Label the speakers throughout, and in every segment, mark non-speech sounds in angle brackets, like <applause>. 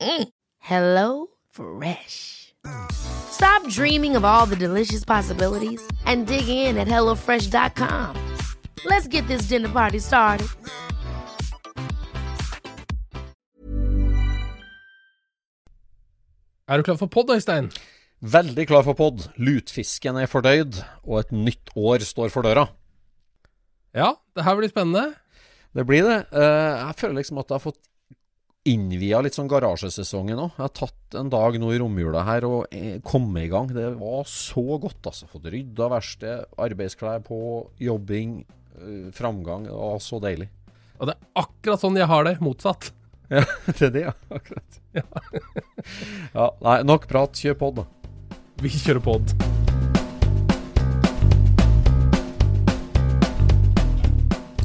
Speaker 1: Mm. Hello Fresh. Stop dreaming of all the delicious possibilities and dig in at HelloFresh.com. Let's get this dinner party started.
Speaker 2: Er du klar for pod, Øystein?
Speaker 3: Veldig klar for pod. Lutfisken er fordøyd, og et nytt år står for døra.
Speaker 2: Ja, det her blir spennende.
Speaker 3: Det blir det. Eh, jeg føler liksom at jeg har fått innvia litt sånn garasjesesongen òg. Jeg har tatt en dag nå i romjula her og eh, kommet i gang. Det var så godt, altså. Fått rydda verksted, arbeidsklær på, jobbing, eh, framgang. Det var så deilig.
Speaker 2: Og det er akkurat sånn jeg har det, motsatt. <laughs>
Speaker 3: Ja, det er det, ja. Akkurat. Ja. <laughs> ja, nei, nok prat. Kjør pod, da.
Speaker 2: Vi kjører pod.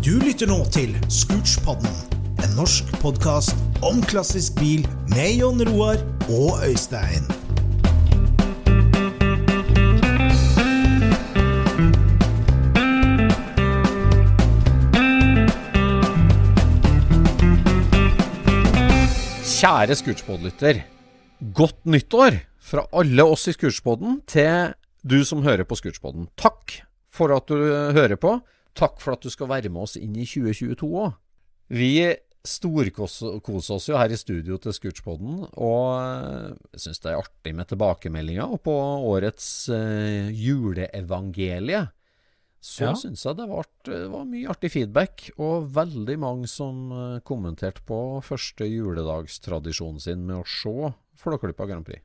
Speaker 4: Du lytter nå til Scootspodden, en norsk podkast om klassisk bil med Jon Roar og Øystein.
Speaker 3: Kjære Scootspod-lytter. Godt nyttår fra alle oss i Scootspoden til du som hører på Scootspoden. Takk for at du hører på. Takk for at du skal være med oss inn i 2022 òg. Vi storkoser oss jo her i studio til Scootspoden, og jeg syns det er artig med tilbakemeldinger. Og på årets uh, juleevangelie så
Speaker 2: Ja.
Speaker 3: syns jeg det var, var mye artig feedback, og veldig mange som eh, kommenterte på første juledagstradisjonen sin med å se Flåklypa Grand Prix.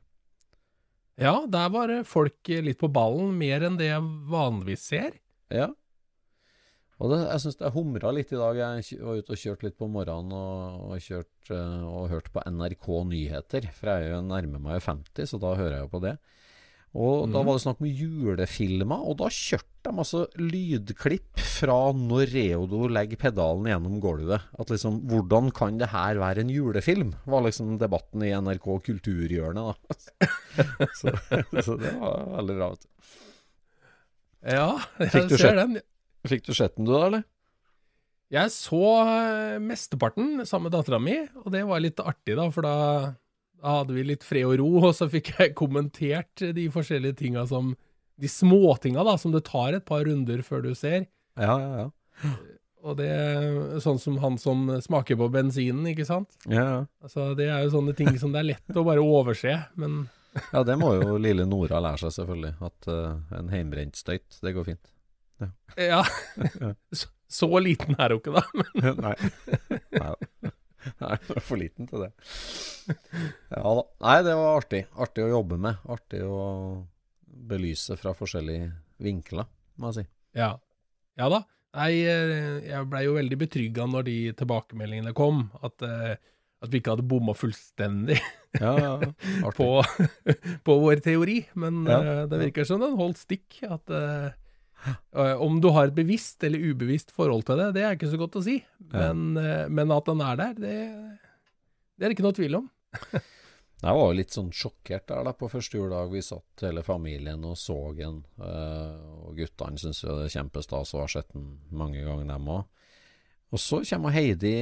Speaker 2: Ja, der var folk litt på ballen, mer enn det jeg vanligvis ser.
Speaker 3: Ja. Og det, jeg syns det humra litt i dag. Jeg var ute og kjørte litt på morgenen og, og, kjørt, eh, og hørt på NRK Nyheter. For jeg er jo nærmer meg jo 50, så da hører jeg jo på det. Og da var det snakk om julefilmer, og da kjørte de altså lydklipp fra når Reodo legger pedalen gjennom gulvet. At liksom, hvordan kan det her være en julefilm? Var liksom debatten i NRK Kulturhjørnet, da. <laughs> så, så det var veldig bra, vet du.
Speaker 2: Ja, <laughs> jeg ser den.
Speaker 3: Fikk du sett den du da, eller?
Speaker 2: Jeg så eh, mesteparten sammen med dattera mi, og det var litt artig, da, for da, da hadde vi litt fred og ro, og så fikk jeg kommentert de forskjellige tinga som De småtinga, da, som det tar et par runder før du ser.
Speaker 3: Ja, ja, ja.
Speaker 2: Og det er sånn som han som smaker på bensinen, ikke sant?
Speaker 3: ja, ja.
Speaker 2: Altså, det er jo sånne ting som det er lett å bare overse, men
Speaker 3: Ja, det må jo lille Nora lære seg, selvfølgelig. At uh, en heimbrent støyt, det går fint. <laughs>
Speaker 2: ja. Så, så liten er hun ikke, da. Men
Speaker 3: Nei. Nei. Nei, for liten til det. Ja da. Nei, det var artig. Artig å jobbe med. Artig å belyse fra forskjellige vinkler, må jeg si.
Speaker 2: Ja. Ja da. Nei, eh, jeg blei jo veldig betrygga når de tilbakemeldingene kom, at, eh, at vi ikke hadde bomma fullstendig
Speaker 3: Ja, ja, <laughs>
Speaker 2: på, <laughs> på vår teori. Men
Speaker 3: Ja.
Speaker 2: eh, det virker som den holdt stikk. At om du har et bevisst eller ubevisst forhold til det, det er ikke så godt å si. Men, eh, men at den er der, det, det er det ikke noe tvil om. <laughs>
Speaker 3: Jeg var jo litt sånn sjokkert der da på første juledag. Vi satt hele familien og så den. eh, og guttene syns jo det er kjempestas og har sett den mange ganger, dem òg. Og så kommer Heidi,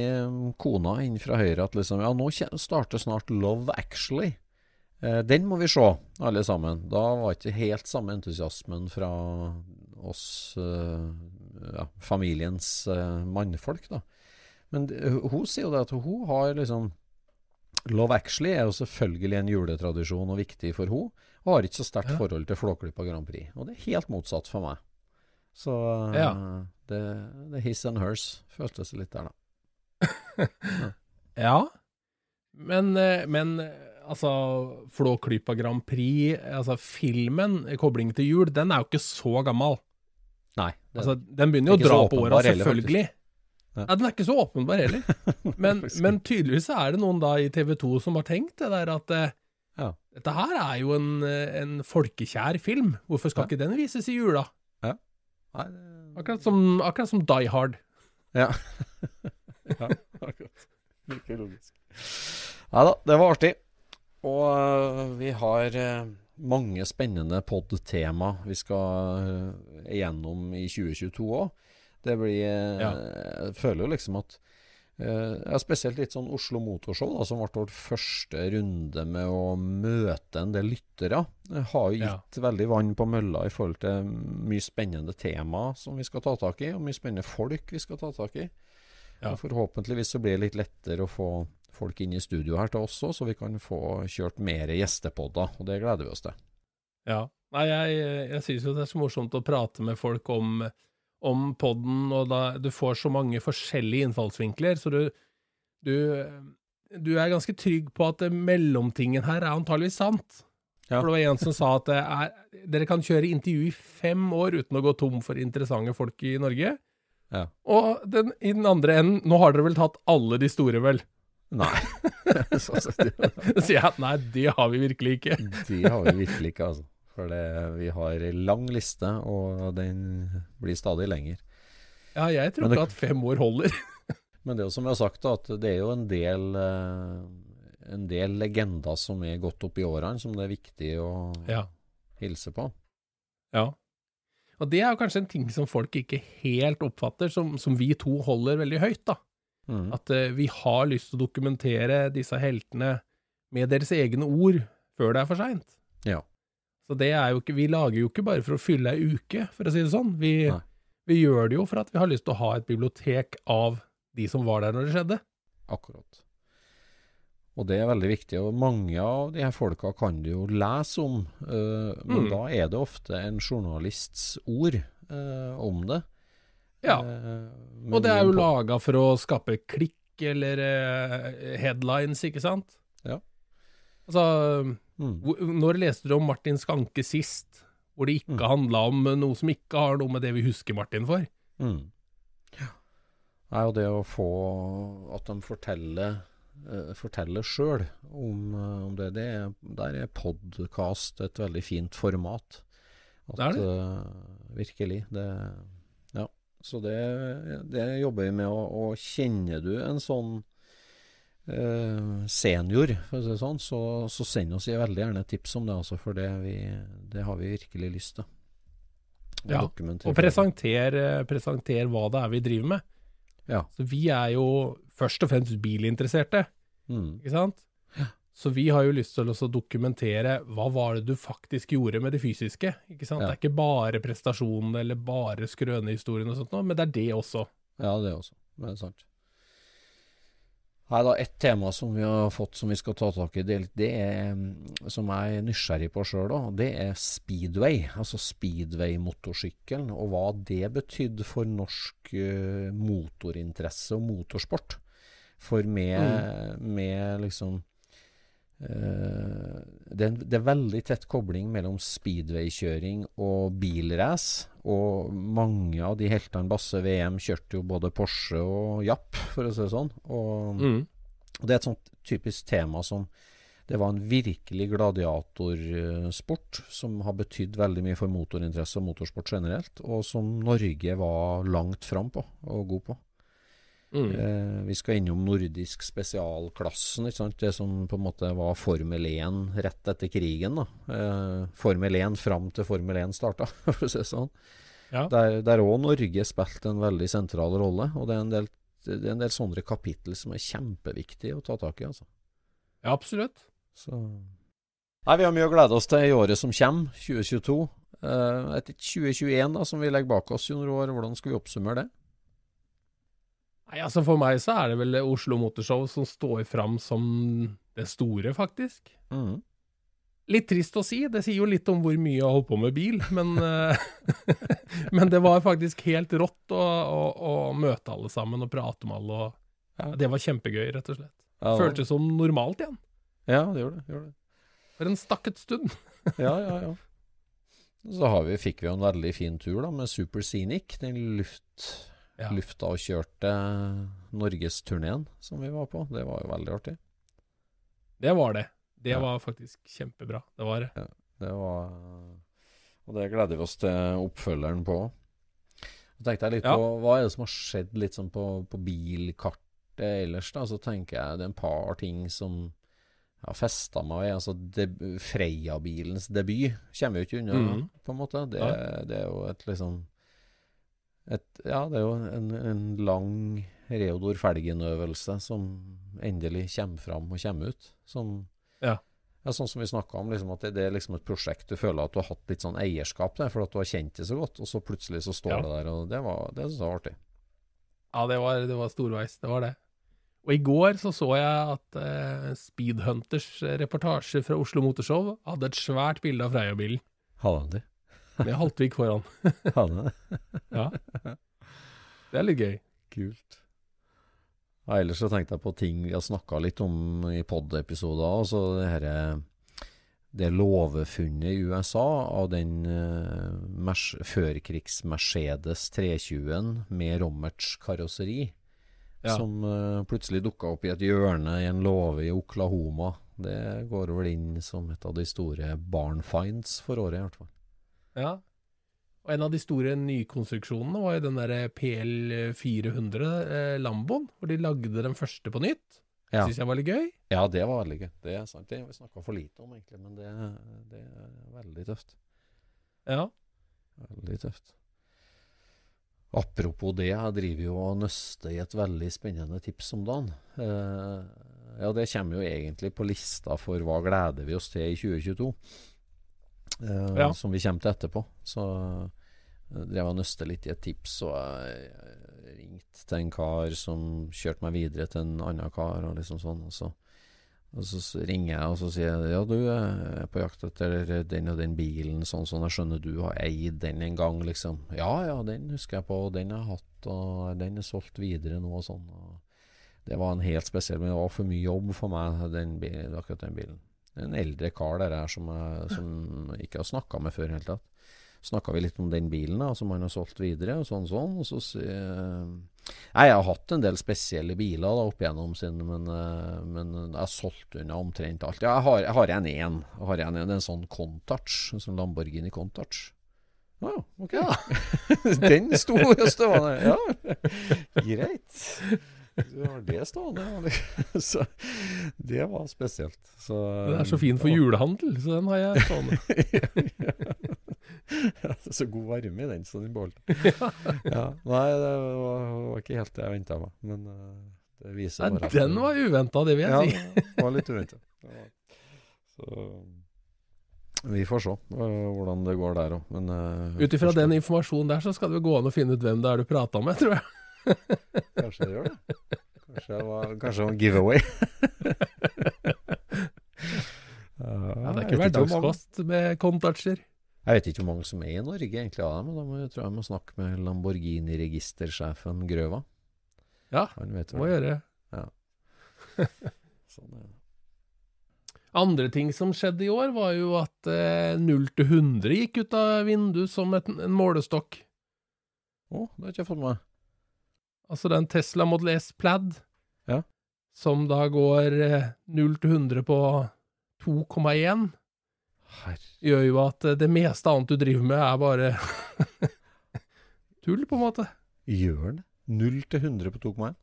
Speaker 3: kona, inn fra høyre at liksom Ja, nå starter snart Love Actually. Eh, den må vi se, alle sammen. Da var ikke helt samme entusiasmen fra oss, eh, ja, familiens eh, mannfolk, da. Men hun sier jo det at hun har liksom Love Actually er jo selvfølgelig en juletradisjon og viktig for hun og har ikke så sterkt
Speaker 2: Ja.
Speaker 3: forhold til Flåklypa Grand Prix. Og det er helt motsatt for meg. Så eh,
Speaker 2: Ja.
Speaker 3: det, det his and hers, føltes litt der, da. <laughs>
Speaker 2: Ja, men, eh, men eh, altså Flåklypa Grand Prix, altså filmen, kobling til jul, den er jo ikke så gammel.
Speaker 3: Nei. Det,
Speaker 2: Altså, den begynner jo å dra på åra,
Speaker 3: heller,
Speaker 2: selvfølgelig.
Speaker 3: Ja.
Speaker 2: Ja, Den er ikke så åpenbar heller. <laughs> Men, men tydeligvis er det noen da i TV 2 som har tenkt det der at eh,
Speaker 3: Ja.
Speaker 2: dette her er jo en, eh, en folkekjær film. Hvorfor skal
Speaker 3: Ja.
Speaker 2: ikke den vises i jula?
Speaker 3: Nei, det,
Speaker 2: Akkurat som, akkurat som Die Hard.
Speaker 3: Ja. <laughs> ja, akkurat. Like logisk. Nei da, det var artig. Og uh, vi har øh, mange spennende pod-tema vi skal øh, igjennom i 2022 òg. Det blir øh,
Speaker 2: Ja.
Speaker 3: Jeg føler jo liksom at øh, ja, Spesielt litt sånn Oslo Motorshow, da, som ble vårt første runde med å møte en del lyttere. Har jo
Speaker 2: Ja.
Speaker 3: gitt veldig vann på mølla i forhold til mye spennende tema som vi skal ta tak i, og mye spennende folk vi skal ta tak i.
Speaker 2: Ja.
Speaker 3: Forhåpentligvis så blir det litt lettere å få folk inn i studio her til oss òg, så vi kan få kjørt mer gjestepodder. Og det gleder vi oss til.
Speaker 2: Ja. Nei, jeg, jeg syns jo det er så morsomt å prate med folk om, om podden, og da du får så mange forskjellige innfallsvinkler, så du, du, du er ganske trygg på at mellomtingen her er antageligvis sant.
Speaker 3: Ja.
Speaker 2: For det var en som sa at det er, dere kan kjøre intervju i fem år uten å gå tom for interessante folk i Norge.
Speaker 3: Ja.
Speaker 2: Og den, i den andre enden, nå har dere vel tatt alle de store, vel?
Speaker 3: Nei. <laughs> det, <laughs>
Speaker 2: sier jeg at nei, det har vi virkelig ikke. <laughs>
Speaker 3: de har vi virkelig ikke, altså. For det, vi har ei lang liste, og den blir stadig lenger.
Speaker 2: Ja, jeg tror ikke at fem år holder.
Speaker 3: Men det er jo som jeg har sagt, at det er jo en del eh, en del legender som er gått opp i årene, som det er viktig å
Speaker 2: Ja.
Speaker 3: hilse på.
Speaker 2: Ja. Og det er jo kanskje en ting som folk ikke helt oppfatter, som, som vi to holder veldig høyt, da.
Speaker 3: Mm.
Speaker 2: At uh, vi har lyst til å dokumentere disse heltene med deres egne ord før det er for seint.
Speaker 3: Ja.
Speaker 2: Så det er jo ikke Vi lager jo ikke bare for å fylle ei uke, for å si det sånn. Vi, vi gjør det jo for at vi har lyst til å ha et bibliotek av de som var der når det skjedde.
Speaker 3: Akkurat. Og det er veldig viktig. Og mange av de her folka kan du jo lese om, eh, men
Speaker 2: Mm.
Speaker 3: da er det ofte en journalists ord eh, om det.
Speaker 2: Ja.
Speaker 3: Eh,
Speaker 2: Og det er jo laga for å skape klikk eller eh, headlines, ikke sant?
Speaker 3: Ja.
Speaker 2: Altså
Speaker 3: mm.
Speaker 2: Når leste du om Martin Skanke sist, hvor det ikke
Speaker 3: Mm.
Speaker 2: handla om noe som ikke har noe med det vi husker Martin for?
Speaker 3: Mm. Nei, og det å få at de forteller uh, forteller sjøl om, eh, om det, det er, der er podkast et veldig fint format. At,
Speaker 2: Det er det.
Speaker 3: Uh, virkelig. Det, ja. Så det, det jobber vi med. Og, og kjenner du en sånn eh, senior, for å si det sånn, så, så send oss veldig gjerne tips om det, altså, for det, vi, det har vi virkelig lyst til. Å
Speaker 2: Ja. Og presenter, eh, presenter hva det er vi driver med.
Speaker 3: Ja.
Speaker 2: Så vi er jo først og fremst bilinteresserte,
Speaker 3: Mm.
Speaker 2: ikke sant? Så vi har jo lyst til å dokumentere hva var det du faktisk gjorde med det fysiske. ikke sant?
Speaker 3: Ja.
Speaker 2: Det er ikke bare prestasjonene eller bare skrønehistorien og sånt, men det er det også.
Speaker 3: Ja, det også. Det er sant. Nei da, ett tema som vi har fått som vi skal ta tak i, det, det er, mm, som jeg er nysgjerrig på sjøl det er speedway. Altså speedway-motorsykkelen, og hva det betydde for norsk motorinteresse og motorsport. For med, med liksom det, er, det er veldig tett kobling mellom speedwaykjøring og bilrace. Og mange av de heltene Basse VM kjørte jo både Porsche og Japp, for å si det sånn. Og
Speaker 2: Mm.
Speaker 3: og det er et sånt typisk tema som Det var en virkelig gladiatorsport som har betydd veldig mye for motorinteresse og motorsport generelt, og som Norge var langt fram på og god på.
Speaker 2: Mm.
Speaker 3: Eh, vi skal innom nordisk spesialklassen, det som på en måte var Formel 1 rett etter krigen. Eh, Formel 1 fram til Formel 1 starta, <laughs> for å si det sånn.
Speaker 2: Ja.
Speaker 3: Der, òg Norge spilte en veldig sentral rolle. Og det er en del det er en del sånne kapittel som er kjempeviktige å ta tak i, altså.
Speaker 2: Ja, absolutt.
Speaker 3: Så Nei, vi har mye å glede oss til i året som kommer, 2022. Uh, etter 2021, da, som vi legger bak oss, i noen år, hvordan skal vi oppsummere det?
Speaker 2: Nei, altså For meg så er det vel Oslo Motorshow som står fram som det store, faktisk.
Speaker 3: Mm.
Speaker 2: Litt trist å si, det sier jo litt om hvor mye jeg har holdt på med bil, men, eh, <laughs> men det var faktisk helt rått å, å, å, møte alle sammen og prate med alle. Og, ja, det var kjempegøy, rett og slett.
Speaker 3: Ja,
Speaker 2: Føltes som normalt igjen.
Speaker 3: Ja, det gjorde det. Gjorde det.
Speaker 2: For en stakket stund. <laughs>
Speaker 3: ja, ja, ja. Så vi, fikk vi jo en veldig fin tur da med Super Scenic, den luft, ja. lufta og kjørte norgesturneen som vi var på. Det var jo veldig artig.
Speaker 2: Det var det. Det ja. var faktisk kjempebra. Det var det.
Speaker 3: Ja, det var Og det gleder vi oss til oppfølgeren på. Så tenkte jeg litt på hva er det som har skjedd litt sånn på, på bilkartet ellers, da. Så tenker jeg det er en par ting som jeg har festa meg ved. Altså Freia-bilens debut kommer jo ikke unna, mm. på en måte. Det, det, er jo et liksom et, Ja, det er jo en, en lang Reodor Felgen-øvelse som endelig kommer fram og kommer ut. Som
Speaker 2: ja.
Speaker 3: Ja, sånn som vi snakka om, liksom at det, det, er liksom et prosjekt du føler at du har hatt litt sånn eierskap til, for at du har kjent det så godt, og så plutselig så står ja. det der, og det, var, det synes jeg var artig.
Speaker 2: Ja, det var, det var storveis. Det var det. Og i går så så jeg at eh, Speedhunters reportasje fra Oslo Motorshow hadde et svært bilde av Freia-bilen.
Speaker 3: Hadde han
Speaker 2: Med Haltvik foran. <laughs> Ja. Det er litt gøy.
Speaker 3: Kult. Ja, ellers så tenkte jeg på ting vi har snakka litt om i pod-episoder. Altså det herre det låvefunnet i USA av den uh, førkrigs-Mercedes 320-en med Rommerts karosseri, ja. som uh, plutselig dukka opp i et hjørne i en låve i Oklahoma. Det går vel inn som et av de store barn finds for året, i hvert fall.
Speaker 2: Ja, og en av de store nykonstruksjonene var jo den der PL400 eh, Lamboen, hvor de lagde den første på nytt. Ja. Syns jeg var litt gøy.
Speaker 3: Ja, det var veldig gøy. Det er sant. Det har vi snakka for lite om, egentlig, men det, det, er veldig tøft.
Speaker 2: Ja.
Speaker 3: Veldig tøft. Apropos det, jeg driver jo og nøster i et veldig spennende tips om dagen. Eh, ja, det kommer jo egentlig på lista for hva gleder vi oss til i 2022 eh, ja. som vi kommer til etterpå. Så jeg drev og nøste litt i et tips, og jeg ringte til en kar som kjørte meg videre til en annen kar, og liksom sånn. Og så, og så ringer jeg og så sier jeg, ja, du er på jakt etter den og den bilen, sånn sånn, jeg skjønner du har eid den en gang, liksom. Ja, ja, den husker jeg på, og den har jeg hatt, og den er solgt videre nå, og sånn. Og det var en helt spesiell, men det var for mye jobb for meg, den, akkurat den bilen en eldre kar der her som, som ikke har snakka med før i det hele tatt. Snakka vi litt om den bilen da, som han har solgt videre, og sånn sånn. Og så uh, Jeg har hatt en del spesielle biler da opp igjennom sin, men, uh, men jeg har solgt unna omtrent alt. Ja, jeg har, jeg har en én. Jeg har en, en, en sånn Contouch, en sånn Lamborghini Contouch. Å ah, ok. Ja. <laughs> den sto stående. Ja, <laughs> greit. Du har det stående. <laughs> så det var spesielt. Så,
Speaker 2: den er så fin for julehandel, så den har jeg stående. <laughs>
Speaker 3: ja, det er <laughs> så god varme i den, så den beholdt ja. Nei, det var, var, ikke helt det jeg venta meg, men uh, det viser
Speaker 2: bare Den var uventa, det vil jeg
Speaker 3: si. ja, det var litt uventa. Så vi får se uh, hvordan det går der òg, men uh,
Speaker 2: Ut ifra den informasjonen der, så skal det gå an å finne ut hvem det er du prata med, tror jeg.
Speaker 3: Kanskje det gjør det. Kanskje det var, kanskje det var en giveaway. <laughs>
Speaker 2: ja, det er ikke hverdagskost med kontakter.
Speaker 3: Jeg vet ikke hvor mange som er i Norge egentlig av dem, men da må jeg tror jeg må snakke med Lamborghini-registersjefen Grøva.
Speaker 2: Ja, Han vet må gjøre.
Speaker 3: Ja. <laughs> sånn er det.
Speaker 2: Andre ting som skjedde i år, var jo at eh, 0 til 100 gikk ut av vinduet som et, en målestokk.
Speaker 3: Å, det har jeg ikke fått med meg.
Speaker 2: Altså den Tesla Model S Plaid,
Speaker 3: ja.
Speaker 2: som da går 0 eh, til 100 på 2,1, gjør jo at eh, det meste annet du driver med, er bare <laughs> tull, på en måte.
Speaker 3: Gjør den 0 til 100 på 2,1?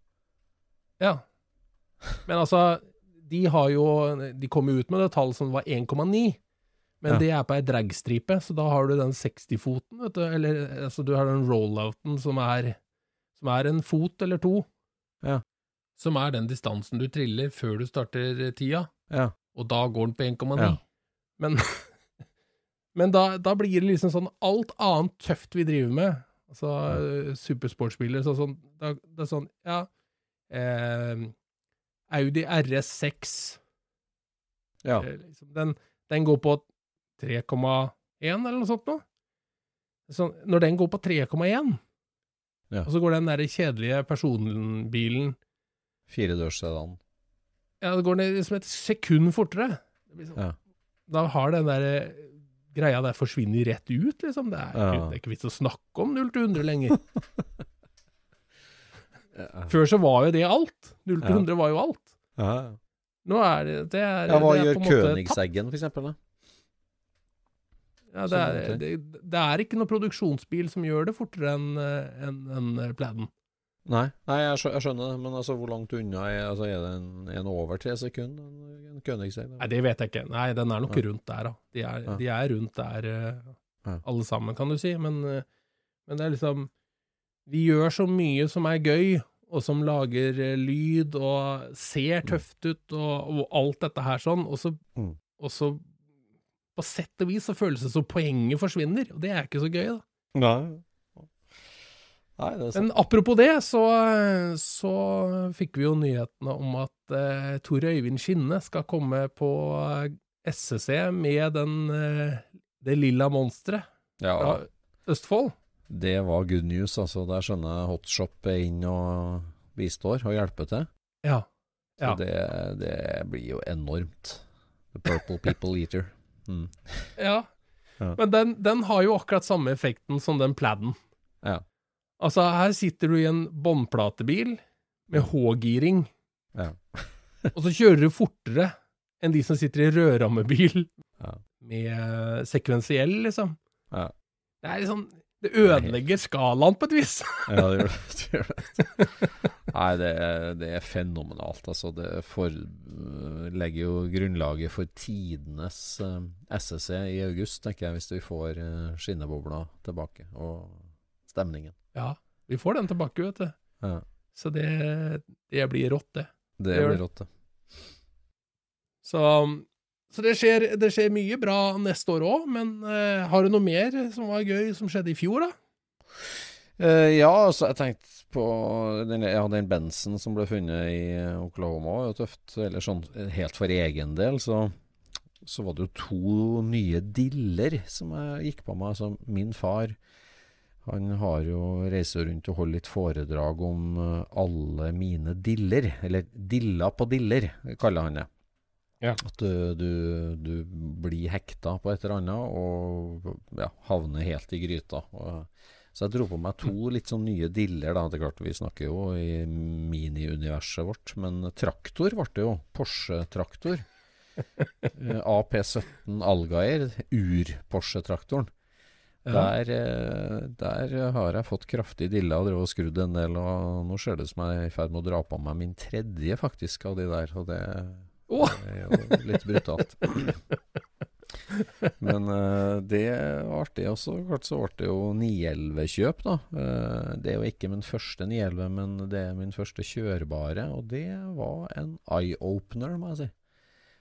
Speaker 2: Ja. Men altså, de har jo De kom jo ut med det tallet som var 1,9. Men ja. det er på ei dragstripe, så da har du den 60-foten, vet du. Eller altså, du har den rollouten som er som er en fot eller to. som er den distansen du triller før du starter eh, tida,
Speaker 3: Ja.
Speaker 2: og da går den på 1,9.
Speaker 3: Ja.
Speaker 2: Men, <laughs> men da, da blir det liksom sånn alt annet tøft vi driver med, altså eh, supersportsbiler, så sånn, da, det er sånn, ja, eh, Audi RS6,
Speaker 3: ja.
Speaker 2: eh, liksom, den, den går på 3,1 eller noe sånt nå. Så når den går på 3,1,
Speaker 3: Ja.
Speaker 2: og så går den der kjedelige personbilen
Speaker 3: Firedørssedan.
Speaker 2: Ja, det går ned liksom et sekund fortere. Liksom,
Speaker 3: Ja.
Speaker 2: Da har den der eh, greia der forsvinner rett ut, liksom. Det er, ikke,
Speaker 3: Ja.
Speaker 2: det er ikke vits å snakke om 0 til 100 lenger. <laughs> <laughs> Før så var jo det alt. 0 til
Speaker 3: Ja.
Speaker 2: 100 var jo alt.
Speaker 3: Ja.
Speaker 2: Nå er det Det er,
Speaker 3: ja, hva
Speaker 2: det er
Speaker 3: gjør. Königseggen, for eksempel? Da?
Speaker 2: Ja, det, er, det, det er ikke noe produksjonsbil som gjør det fortere enn en, en, enn Plaiden.
Speaker 3: Nei, Nei jeg, skjø jeg skjønner det, men altså, hvor langt unna er, altså, er det en, en over tre sekunder? En, en
Speaker 2: Nei, det vet jeg ikke. Nei, den er nok
Speaker 3: Ja.
Speaker 2: rundt der, da. De er,
Speaker 3: Ja.
Speaker 2: de er rundt der, eh,
Speaker 3: Ja.
Speaker 2: alle sammen, kan du si. Men, eh, men det er liksom Vi gjør så mye som er gøy, og som lager eh, lyd og ser tøft ut, og, og alt dette her sånn, og så,
Speaker 3: Mm.
Speaker 2: og så På sett og vis så føles det som poenget forsvinner, og det er ikke så gøy, da.
Speaker 3: Nei. Nei, det er sant.
Speaker 2: Men apropos det, så, så fikk vi jo nyhetene om at uh, Tor Øyvind Skinne skal komme på eh, SSC med den, uh, det lilla monsteret
Speaker 3: Ja,
Speaker 2: fra Østfold.
Speaker 3: det var good news, altså. Der skjønner jeg Hotshop er inn og bistår og hjelper til.
Speaker 2: Ja.
Speaker 3: Så det, det blir jo enormt. The Purple People Eater. Mm.
Speaker 2: ja.
Speaker 3: Ja.
Speaker 2: Men den, den har jo akkurat samme effekten som den pladden.
Speaker 3: Ja.
Speaker 2: Altså, her sitter du i en båndplatebil med H-giring,
Speaker 3: Ja. <laughs>
Speaker 2: og så kjører du fortere enn de som sitter i rødrammebil
Speaker 3: Ja.
Speaker 2: med sekvensiell, liksom.
Speaker 3: Ja.
Speaker 2: Det er liksom Det ødelegger skalaen på et vis. <laughs>
Speaker 3: Ja, det gjør det. det, gjør det. Nei, det er, det er fenomenalt. Altså, det for, legger jo grunnlaget for tidenes uh, SSC i august, tenker jeg, hvis vi får uh, skinnebobla tilbake, og stemningen.
Speaker 2: Ja, vi får den tilbake, vet du.
Speaker 3: Ja,
Speaker 2: Så det, det blir rått, det.
Speaker 3: det
Speaker 2: Det
Speaker 3: blir rått, det.
Speaker 2: Så, så det, skjer, det skjer mye bra neste år òg, men uh, har du noe mer som var gøy som skjedde i fjor, da?
Speaker 3: Uh, ja, altså, jeg tenkte på den, ja, den Benson som ble funnet i eh, Oklahoma, var jo tøft. Eller sånn helt for egen del, så, så var det jo to nye diller som jeg gikk på meg. Altså, min far han har jo reiser rundt og holder litt foredrag om alle mine diller. Eller dilla på diller, kaller han det.
Speaker 2: Ja.
Speaker 3: At du, du, du blir hekta på et eller annet og ja, havner helt i gryta. Og, så jeg dro på meg to litt sånn nye diller. da, det er klart Vi snakker jo i mini-universet vårt, men traktor ble det jo. Porsche-traktor. <laughs> Eh, AP17 Algair, ur-Porsche-traktoren. Der, eh, der har jeg fått kraftig dille og drevet og skrudd en del, og nå ser det ut som jeg er i ferd med å dra på meg min tredje faktisk av de der, og det,
Speaker 2: Åh!
Speaker 3: det er jo litt brutalt. <laughs> Men uh, det var artig også. Klart så ble det jo 911-kjøp, da. Uh, det er jo ikke min første 911, men det er min første kjørbare, og det var en eye-opener, må jeg si.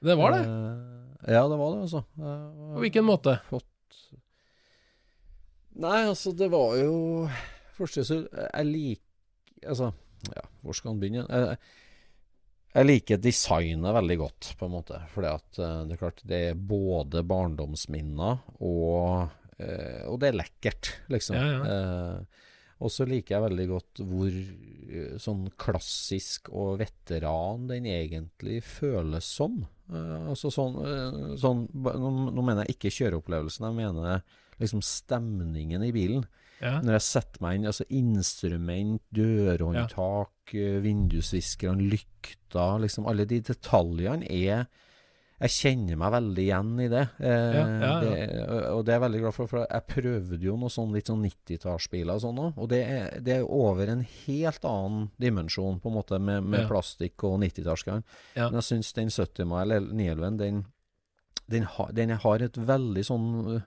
Speaker 2: Det var det.
Speaker 3: Uh, ja, det var det, altså.
Speaker 2: På hvilken måte?
Speaker 3: fått Nei, altså, det var jo Første så Jeg liker Altså, ja, hvor skal man begynne? Jeg, jeg liker designet veldig godt, på en måte. For eh, det er klart, det er både barndomsminner og eh, Og det er lekkert, liksom.
Speaker 2: Ja,
Speaker 3: Eh, og så liker jeg veldig godt hvor eh, sånn klassisk og veteran den egentlig føles som. Eh, altså sånn, sånn nå, nå mener jeg ikke kjøreopplevelsen, jeg mener liksom stemningen i bilen.
Speaker 2: Ja.
Speaker 3: Når jeg setter meg inn, altså instrument, dørhåndtak, ja. vindusviskerne, lykter, liksom alle de detaljene er Jeg kjenner meg veldig igjen i det. Eh,
Speaker 2: Ja,
Speaker 3: det og det er jeg veldig glad for, for jeg prøvde jo noe sånn litt sånn 90-tallsbiler og sånn òg, og det er, det er over en helt annen dimensjon, på en måte, med, med plastikk og 90-tallsgreier.
Speaker 2: Ja.
Speaker 3: Men jeg syns den 70 mile, eller 911, den, den, har- den har et veldig sånn øh,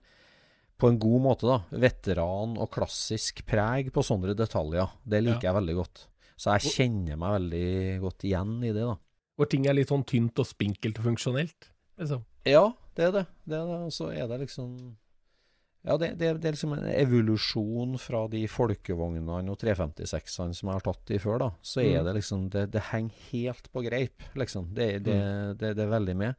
Speaker 3: på en god måte, da. Veteran og klassisk preg på sånne detaljer. Det liker
Speaker 2: Ja.
Speaker 3: jeg veldig godt. Så jeg kjenner meg veldig godt igjen i det, da.
Speaker 2: Hvor ting er litt sånn tynt og spinkelt og funksjonelt. Liksom.
Speaker 3: Ja, det er det. det, er det. Og så er det liksom Ja, det, det, det er liksom en evolusjon fra de folkevognene og 356-ene som jeg har tatt i før, da. Så er
Speaker 2: Mm.
Speaker 3: det liksom Det, henger helt på greip, liksom. Det, det, det, det er veldig med.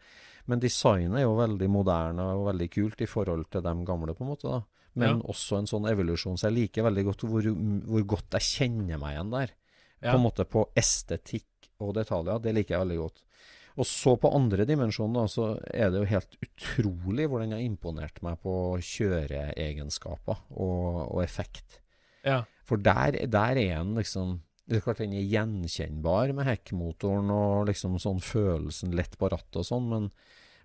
Speaker 3: Men designet er jo veldig moderne og veldig kult i forhold til de gamle, på en måte. da. Men
Speaker 2: Ja.
Speaker 3: også en sånn evolusjon. Så jeg liker veldig godt hvor, hvor godt jeg kjenner meg igjen der.
Speaker 2: Ja.
Speaker 3: På en måte på estetikk og detaljer. Det liker jeg veldig godt. Og så på andre dimensjonen, da, så er det jo helt utrolig hvor den har imponert meg på kjøreegenskaper og, og effekt.
Speaker 2: Ja.
Speaker 3: For der, der er den liksom Det er klart den er gjenkjennbar med hekkmotoren og liksom sånn følelsen lett på rattet og sånn, men,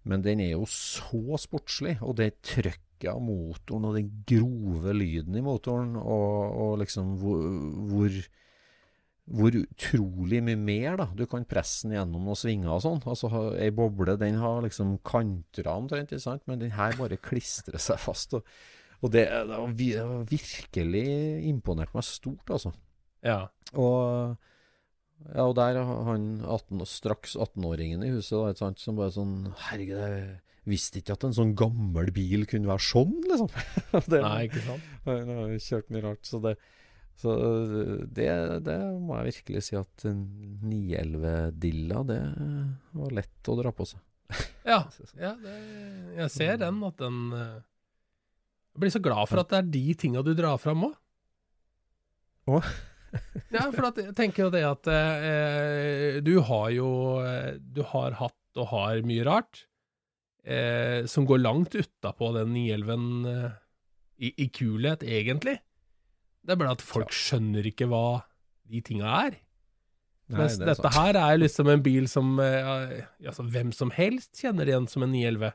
Speaker 3: men den er jo så sportslig. Og det trøkket av motoren og den grove lyden i motoren, og, og liksom hvor, hvor hvor utrolig mye mer da, du kan presse den gjennom noen svinger og sånn. Altså, Ei boble den har liksom kanter omtrent, men den her bare klistrer seg fast. Og, og det, det har virkelig imponert meg stort, altså.
Speaker 2: Ja.
Speaker 3: Og, ja, og der har han 18, straks 18-åringen i huset, da, sant, som bare sånn Herregud, jeg visste ikke at en sånn gammel bil kunne være sånn, liksom. <laughs> det,
Speaker 2: Nei, ikke sant.
Speaker 3: han har kjørt mye rart, så det så det, det må jeg virkelig si at en 911-dilla, det var lett å dra på seg. <laughs>
Speaker 2: Ja, ja det, jeg ser den, at den eh, Jeg blir så glad for at det er de tinga du drar fram òg. Ja, for at, jeg tenker jo det at eh, du har jo Du har hatt og har mye rart eh, som går langt utapå den 911 eh, i, i kulhet, egentlig. Det er bare at folk skjønner ikke hva de tinga er.
Speaker 3: Nei,
Speaker 2: Mens
Speaker 3: det er
Speaker 2: dette
Speaker 3: sant.
Speaker 2: her er liksom en bil som eh, altså, hvem som helst kjenner igjen som en 911.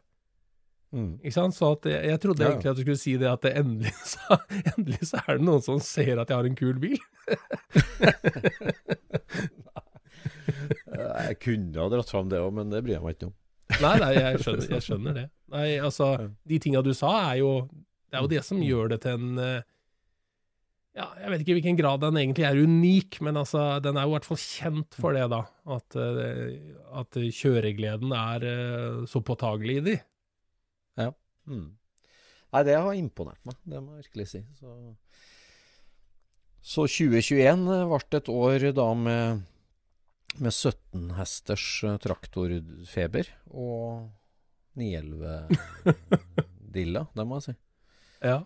Speaker 3: Mm.
Speaker 2: Ikke sant? Så at jeg, jeg trodde
Speaker 3: Ja, ja.
Speaker 2: egentlig at du skulle si det at det endelig, <laughs> så, endelig så er det noen som ser at jeg har en kul bil. <laughs>
Speaker 3: Jeg kunne ha dratt fram det òg, men det bryr jeg meg ikke om.
Speaker 2: Nei, nei, jeg <laughs> skjønner, jeg skjønner det. Nei, altså, de tinga du sa, er jo Det er jo det som gjør det til en eh, Ja, jeg vet ikke i hvilken grad den egentlig er unik, men altså, den er jo i hvert fall kjent for det, da. At, eh, at kjøregleden er eh, så påtagelig i de.
Speaker 3: Mm. Nei, det har imponert meg, det må jeg virkelig si. Så, så 2021 ble et år da med, med 17 hesters eh, traktorfeber og 911-dilla, <laughs> det må jeg si.
Speaker 2: Ja.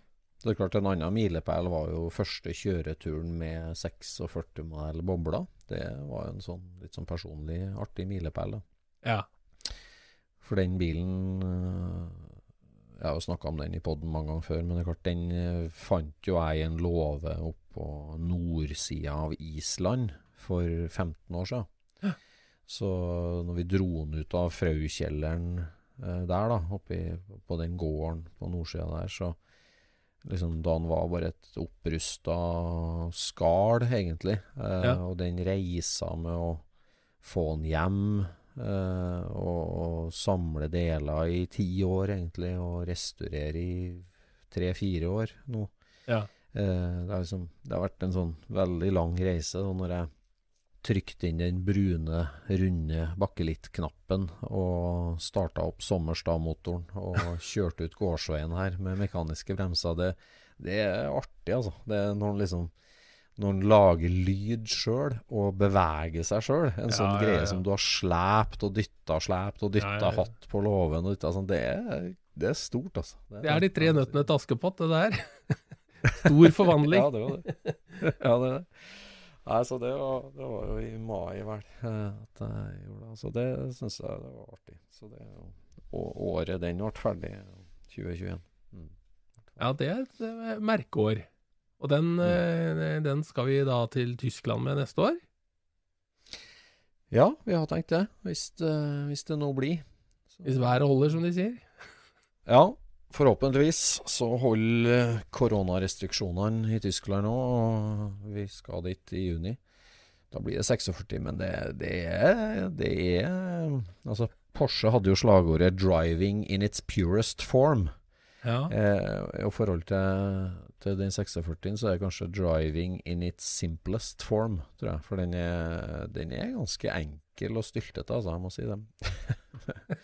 Speaker 3: Det er klart En annen milepæl var jo første kjøreturen med 46 modell bobler. Det var jo en sånn litt sånn personlig artig milepæl.
Speaker 2: ja.
Speaker 3: For den bilen øh, Jeg har jo snakka om den i poden mange ganger før, men det er klart den øh, fant jo jeg i en låve oppå nordsida av Island for 15 år siden. Så når vi dro den ut av Fraukjelleren eh, der, da, oppi på den gården på nordsida der, så liksom da den var bare et opprusta skall, egentlig. Eh,
Speaker 2: Ja.
Speaker 3: Og den reisa med å få den hjem eh, og, og samle deler i ti år, egentlig, og restaurere i tre-fire år nå.
Speaker 2: Ja.
Speaker 3: Eh, det, liksom, det har vært en sånn veldig lang reise. Og når jeg trykte inn den brune, runde bakkelitt-knappen og starta opp Sommerstad-motoren og <laughs> kjørte ut gårdsveien her med mekaniske bremser, det, det er artig, altså. Det er når liksom når han lager lyd sjøl og beveger seg sjøl, en
Speaker 2: Ja,
Speaker 3: sånn
Speaker 2: ja,
Speaker 3: greie
Speaker 2: ja.
Speaker 3: som du har slept og dytta, slept og dytta, hatt på låven og dytta sånn, det er, det er stort, altså.
Speaker 2: Det er de tre nøttene til Askepott, det der. <laughs> Stor forvandling.
Speaker 3: Ja, det var det. ja, det er det. Nei, så det var, det var jo i mai, vel, at jeg gjorde det. Så det syns jeg det var artig. Så det, er jo- og året den ble ferdig, 2021. Mm.
Speaker 2: Ja, det er et eh, merkeår. Og den, eh, den skal vi da til Tyskland med neste år.
Speaker 3: Ja, vi har tenkt det, hvis, eh, hvis det nå blir. Så-
Speaker 2: Hvis været holder, som de sier. <laughs>
Speaker 3: Ja, forhåpentligvis så holder koronarestriksjonene i Tyskland nå, og vi skal dit i juni. Da blir det 46, men det, det er Det er Altså, Porsche hadde jo slagordet 'driving in its purest form'.
Speaker 2: Ja.
Speaker 3: Eh, I forhold til, til den 46 så er det kanskje 'driving in its simplest form', tror jeg. For den er, den er ganske enkel og styltete, altså, jeg må si det.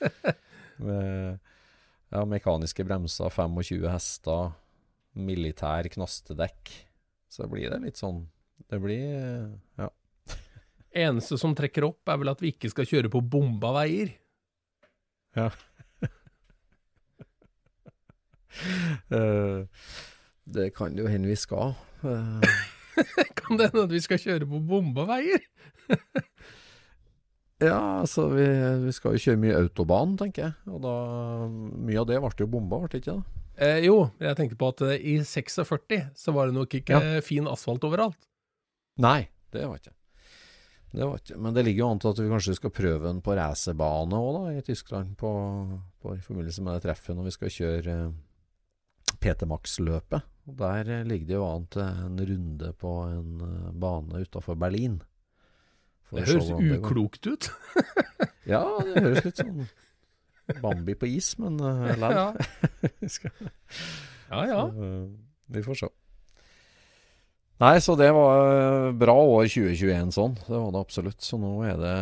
Speaker 3: <laughs> Med ja, mekaniske bremser, 25 hester, militær knastedekk. Så blir det litt sånn Det blir Ja.
Speaker 2: Eneste som trekker opp, er vel at vi ikke skal kjøre på bomba veier.
Speaker 3: Ja. <laughs> Eh, det kan jo hende vi skal. Eh, <laughs>
Speaker 2: Kan det hende at vi skal kjøre på bomba veier? <laughs>
Speaker 3: ja, altså vi, vi skal jo kjøre mye autobahn, tenker jeg. Og da Mye av det ble jo bomba, ble det ikke det?
Speaker 2: Eh, jo, jeg tenkte på at eh, i 46 så var det nok ikke
Speaker 3: Ja.
Speaker 2: fin asfalt overalt.
Speaker 3: Nei, det var ikke. Det var ikke. Men det ligger jo an til at vi kanskje skal prøve den på racerbane òg, da, i Tyskland. På, på, I forbindelse med det treffet når vi skal kjøre PT Max-løpet. Der eh, ligger det jo an til en runde på en eh, bane utafor Berlin.
Speaker 2: Det høres uklokt ut. <laughs>
Speaker 3: Ja, det høres litt sånn Bambi på is, men <laughs> uh.
Speaker 2: Ja. <laughs> Ja ja.
Speaker 3: Så, vi får se. Nei, så det var bra år 2021 sånn. Det var det absolutt. Så nå er det,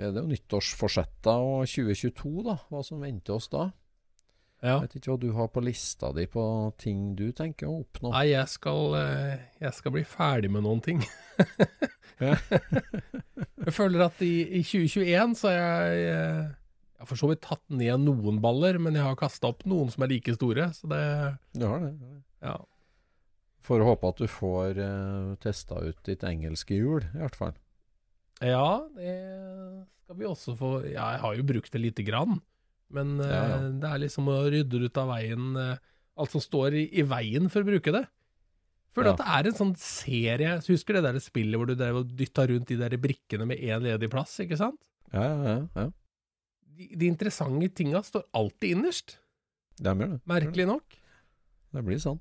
Speaker 3: er det jo nyttårsforsetta og 2022, da. Hva som venter oss da.
Speaker 2: Ja.
Speaker 3: Vet ikke hva du har på lista di på ting du tenker å oppnå.
Speaker 2: Nei, jeg skal, eh, jeg skal bli ferdig med noen ting. <laughs> <laughs> Jeg føler at i, i 2021 så har jeg eh, Jeg har for så vidt tatt ned noen baller, men jeg har kasta opp noen som er like store, så det
Speaker 3: Du har det?
Speaker 2: Ja.
Speaker 3: Får håpe at du får uh, testa ut ditt engelske hjul, i hvert fall.
Speaker 2: Ja, det skal vi også få Ja, jeg har jo brukt det lite grann, men eh,
Speaker 3: Ja, ja.
Speaker 2: det er liksom å rydde ut av veien eh, alt som står i, i veien for å bruke det. Føler
Speaker 3: Ja.
Speaker 2: at det er en sånn serie Husker det der spillet hvor du drev og dytta rundt de der brikkene med én ledig plass, ikke sant?
Speaker 3: Ja, ja, ja. ja.
Speaker 2: De, de interessante tinga står alltid innerst,
Speaker 3: De gjør det.
Speaker 2: merkelig nok.
Speaker 3: Det blir sånn.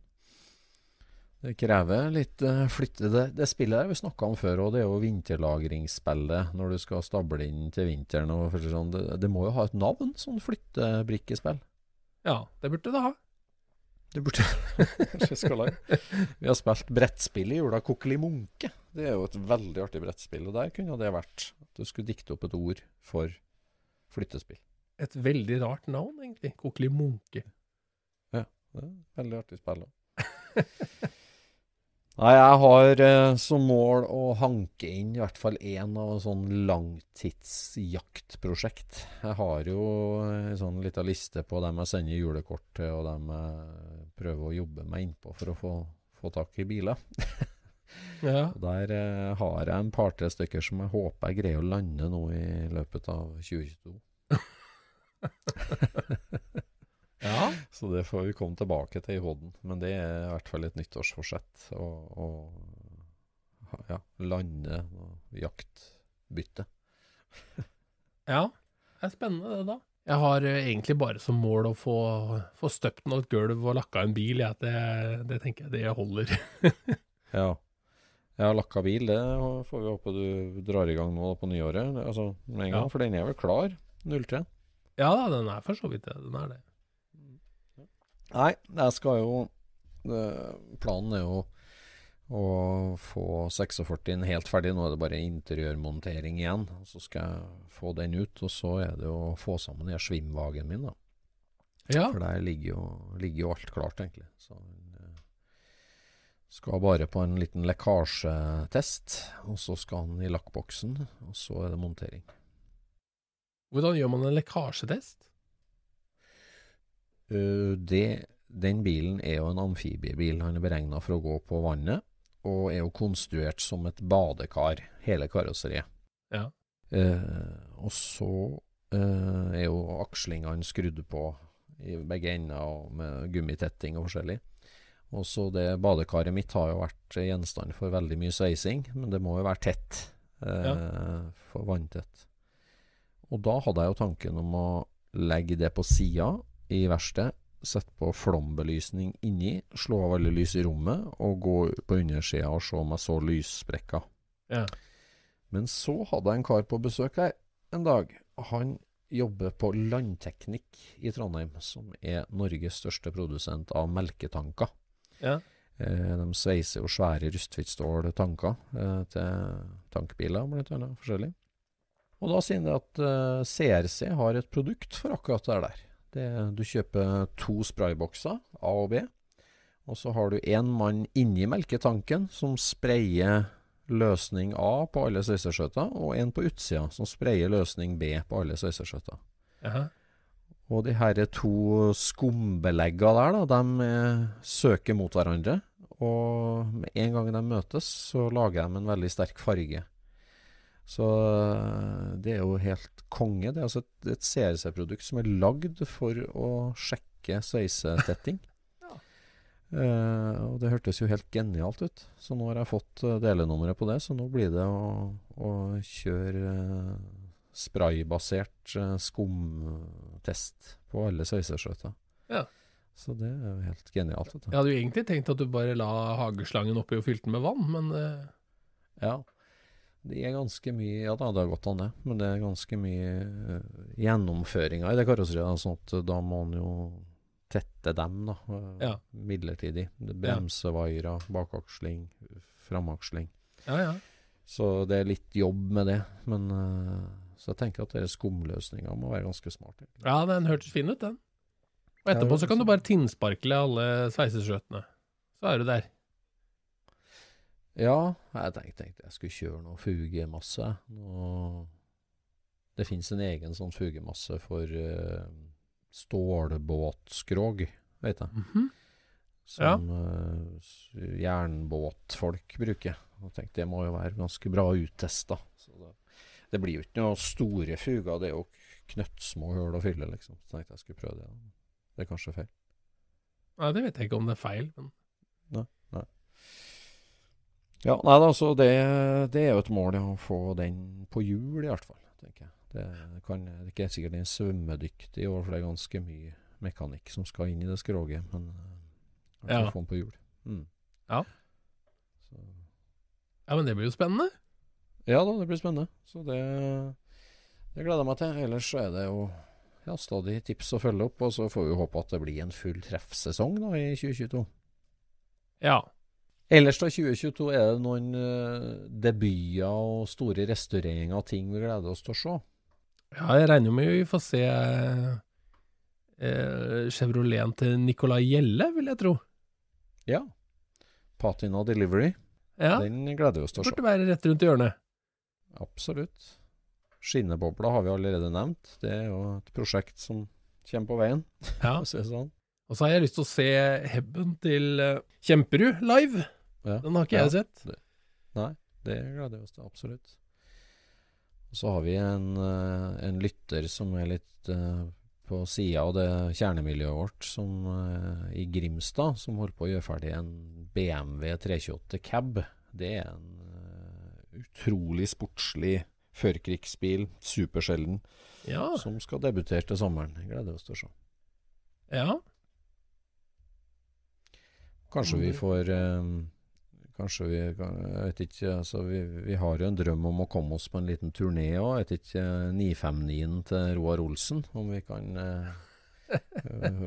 Speaker 3: Det krever litt uh, flytte. Det, det spillet der vi snakka om før, og det er jo vinterlagringsspillet når du skal stable inn til vinteren. Og for sånn, det, det må jo ha et navn, sånn flyttebrikkespill.
Speaker 2: Ja, det burde det ha.
Speaker 3: Det burde <laughs> det. Vi har spilt brettspill i jula, Kokkeli Munke. Det er jo et veldig artig brettspill. Og der kunne det vært at du skulle dikte opp et ord for flyttespill.
Speaker 2: Et veldig rart navn, egentlig. Kokkeli Munke.
Speaker 3: Ja, Det er et veldig artig spill. <laughs> Nei, jeg har eh, som mål å hanke inn i hvert fall én av sånn langtidsjaktprosjekt. Jeg har jo en sånn lita liste på dem jeg sender julekort til, og dem jeg prøver å jobbe meg innpå for å få, få tak i biler. <laughs>
Speaker 2: Ja.
Speaker 3: Der eh, har jeg en par-tre stykker som jeg håper jeg greier å lande nå i løpet av 2022. <laughs>
Speaker 2: ja.
Speaker 3: Så det får vi komme tilbake til i Hodden. Men det er i hvert fall et nyttårsforsett å å, ja, lande og jaktbytte. <laughs>
Speaker 2: Ja, det er spennende det da. Jeg har eh, egentlig bare som mål å få, få støpt noe gulv og lakka en bil. Ja. Det, det tenker jeg det holder. <laughs>
Speaker 3: Ja. Jeg har lakka bil, det får vi håpe du drar i gang nå på nyåret. Altså med en gang,
Speaker 2: Ja.
Speaker 3: for den er vel klar? 03?
Speaker 2: ja da, den er for så vidt det. Den er det.
Speaker 3: Nei, jeg skal jo Planen er jo å få 46 helt ferdig. Nå er det bare interiørmontering igjen. Så skal jeg få den ut, og så er det å få sammen den svimvagen min, da.
Speaker 2: Ja,
Speaker 3: For der ligger jo, ligger jo alt klart, egentlig. Så den eh, skal bare på en liten lekkasjetest, og så skal den i lakkboksen, og så er det montering.
Speaker 2: hvordan gjør man en lekkasjetest?
Speaker 3: Eh, det, den bilen er jo en amfibiebil. Han er beregna for å gå på vannet, og er jo konstruert som et badekar, hele karosseriet.
Speaker 2: Ja.
Speaker 3: Eh, og så eh, er jo akslingene skrudd på i begge ender og med gummitetting og forskjellig. Og så det badekaret mitt har jo vært gjenstand for veldig mye sveising, men det må jo være tett. Eh, For vanntett. Og da hadde jeg jo tanken om å legge det på sida i verkstedet, sette på flombelysning inni, slå av alle lys i rommet, og gå på undersida og se om jeg så lyssprekker.
Speaker 2: Ja.
Speaker 3: Men så hadde jeg en kar på besøk her en dag. Han jobber på Landteknikk i Trondheim, som er Norges største produsent av melketanker.
Speaker 2: Ja.
Speaker 3: Eh, de sveiser jo svære rustfritt-stål-tanker eh, til tankbiler, blant annet. Forskjellig. Og da sier de at eh, CRC har et produkt for akkurat det der. Det, du kjøper to spraybokser, A og B. Og så har du én mann inni melketanken som sprayer løsning A på alle sveiserskjøter, og en på utsida som sprayer løsning B på alle sveiserskjøter. Og de her to skumbelegga der, da, de eh, søker mot hverandre. Og med en gang de møtes, så lager de en veldig sterk farge. Så eh, det er jo helt konge. Det er altså et, et CRC-produkt som er lagd for å sjekke sveisetetting. <laughs> Eh, og det hørtes jo helt genialt ut. Så nå har jeg fått eh, delenummeret på det, så nå blir det å, å kjøre eh, spraybasert eh, skumtest på alle sveiserskjøter.
Speaker 2: Ja.
Speaker 3: Så det er jo helt genialt. Vet du.
Speaker 2: Jeg hadde jo egentlig tenkt at du bare la hageslangen oppi og fylte den med vann, men
Speaker 3: Ja. Det er ganske mye Ja da, det har gått an, det. Men det er ganske mye eh, gjennomføringer i det karosseriet. Sånn at da må man jo tette dem, da. eh,
Speaker 2: Ja.
Speaker 3: Midlertidig. Er Bremsevaiere, bakaksling, framaksling.
Speaker 2: ja, ja.
Speaker 3: Så det er litt jobb med det. Men eh, Så jeg tenker at skumløsninga må være ganske smart. egentlig.
Speaker 2: Ja, den hørtes fin ut, den. Og etterpå så kan du bare tinnsparkle alle sveiseskjøtene. Så er du der.
Speaker 3: Ja, jeg tenkte, tenkte jeg skulle kjøre noe fugemasse. Noe det fins en egen sånn fugemasse for uh, stålbåtskrog, vet jeg.
Speaker 2: Mhm.
Speaker 3: Som ja. uh, jernbåtfolk bruker. Og tenkte det må jo være ganske bra uttesta. Det, det blir jo ikke noe store fuger, det er jo knøttsmå hull å fylle, liksom. Så tenkte jeg skulle prøve det. Det er kanskje feil.
Speaker 2: Nei, det vet jeg ikke om det er feil, men
Speaker 3: Ja, nei da, så det, det er jo et mål ja, å få den på hjul, i hvert fall. tenker jeg. Det, kan, det er ikke sikkert den er svømmedyktig, år, for det er ganske mye mekanikk som skal inn i det skroget. Men eh,
Speaker 2: Ja.
Speaker 3: få den på hjul. Mm.
Speaker 2: Ja.
Speaker 3: Så,
Speaker 2: Ja, men det blir jo spennende.
Speaker 3: ja da, det blir spennende. Så det, det gleder jeg meg til. Ellers så er det jo ja, stadig tips å følge opp, og så får vi håpe at det blir en full treffsesong da i 2022.
Speaker 2: Ja.
Speaker 3: Ellers da 2022 er det noen eh, debuter og store restaureringer og ting vi gleder oss til å se.
Speaker 2: ja, jeg regner med vi får se eh, Chevroleten til Nicolay Gjelle, vil jeg tro.
Speaker 3: Ja. Patina Delivery.
Speaker 2: Ja,
Speaker 3: Den gleder vi oss til å se.
Speaker 2: burde være rett rundt hjørnet.
Speaker 3: Absolutt. Skinnebobla har vi allerede nevnt. Det er jo et prosjekt som kommer på veien.
Speaker 2: Ja.
Speaker 3: sånn.
Speaker 2: Og så har jeg lyst til å se Hebben til eh, Kjemperud live.
Speaker 3: Ja.
Speaker 2: Den har ikke
Speaker 3: Ja.
Speaker 2: jeg sett.
Speaker 3: Nei, det gleder vi oss til. Absolutt. Og så har vi en, eh, en lytter som er litt uh, på sida av det kjernemiljøet vårt, som uh, i Grimstad, som holder på å gjøre ferdig en BMW 328 Cab. Det er en uh, utrolig sportslig førkrigsbil, supersjelden,
Speaker 2: Ja.
Speaker 3: som skal debutere til sommeren. Det gleder oss til å se.
Speaker 2: ja.
Speaker 3: Kanskje vi
Speaker 2: Mm.
Speaker 3: får eh, Kanskje vi Jeg vet ikke. Altså, vi, vi har jo en drøm om å komme oss på en liten turné òg. Jeg vet ikke 959-en til Roar Olsen, om vi kan eh, eh,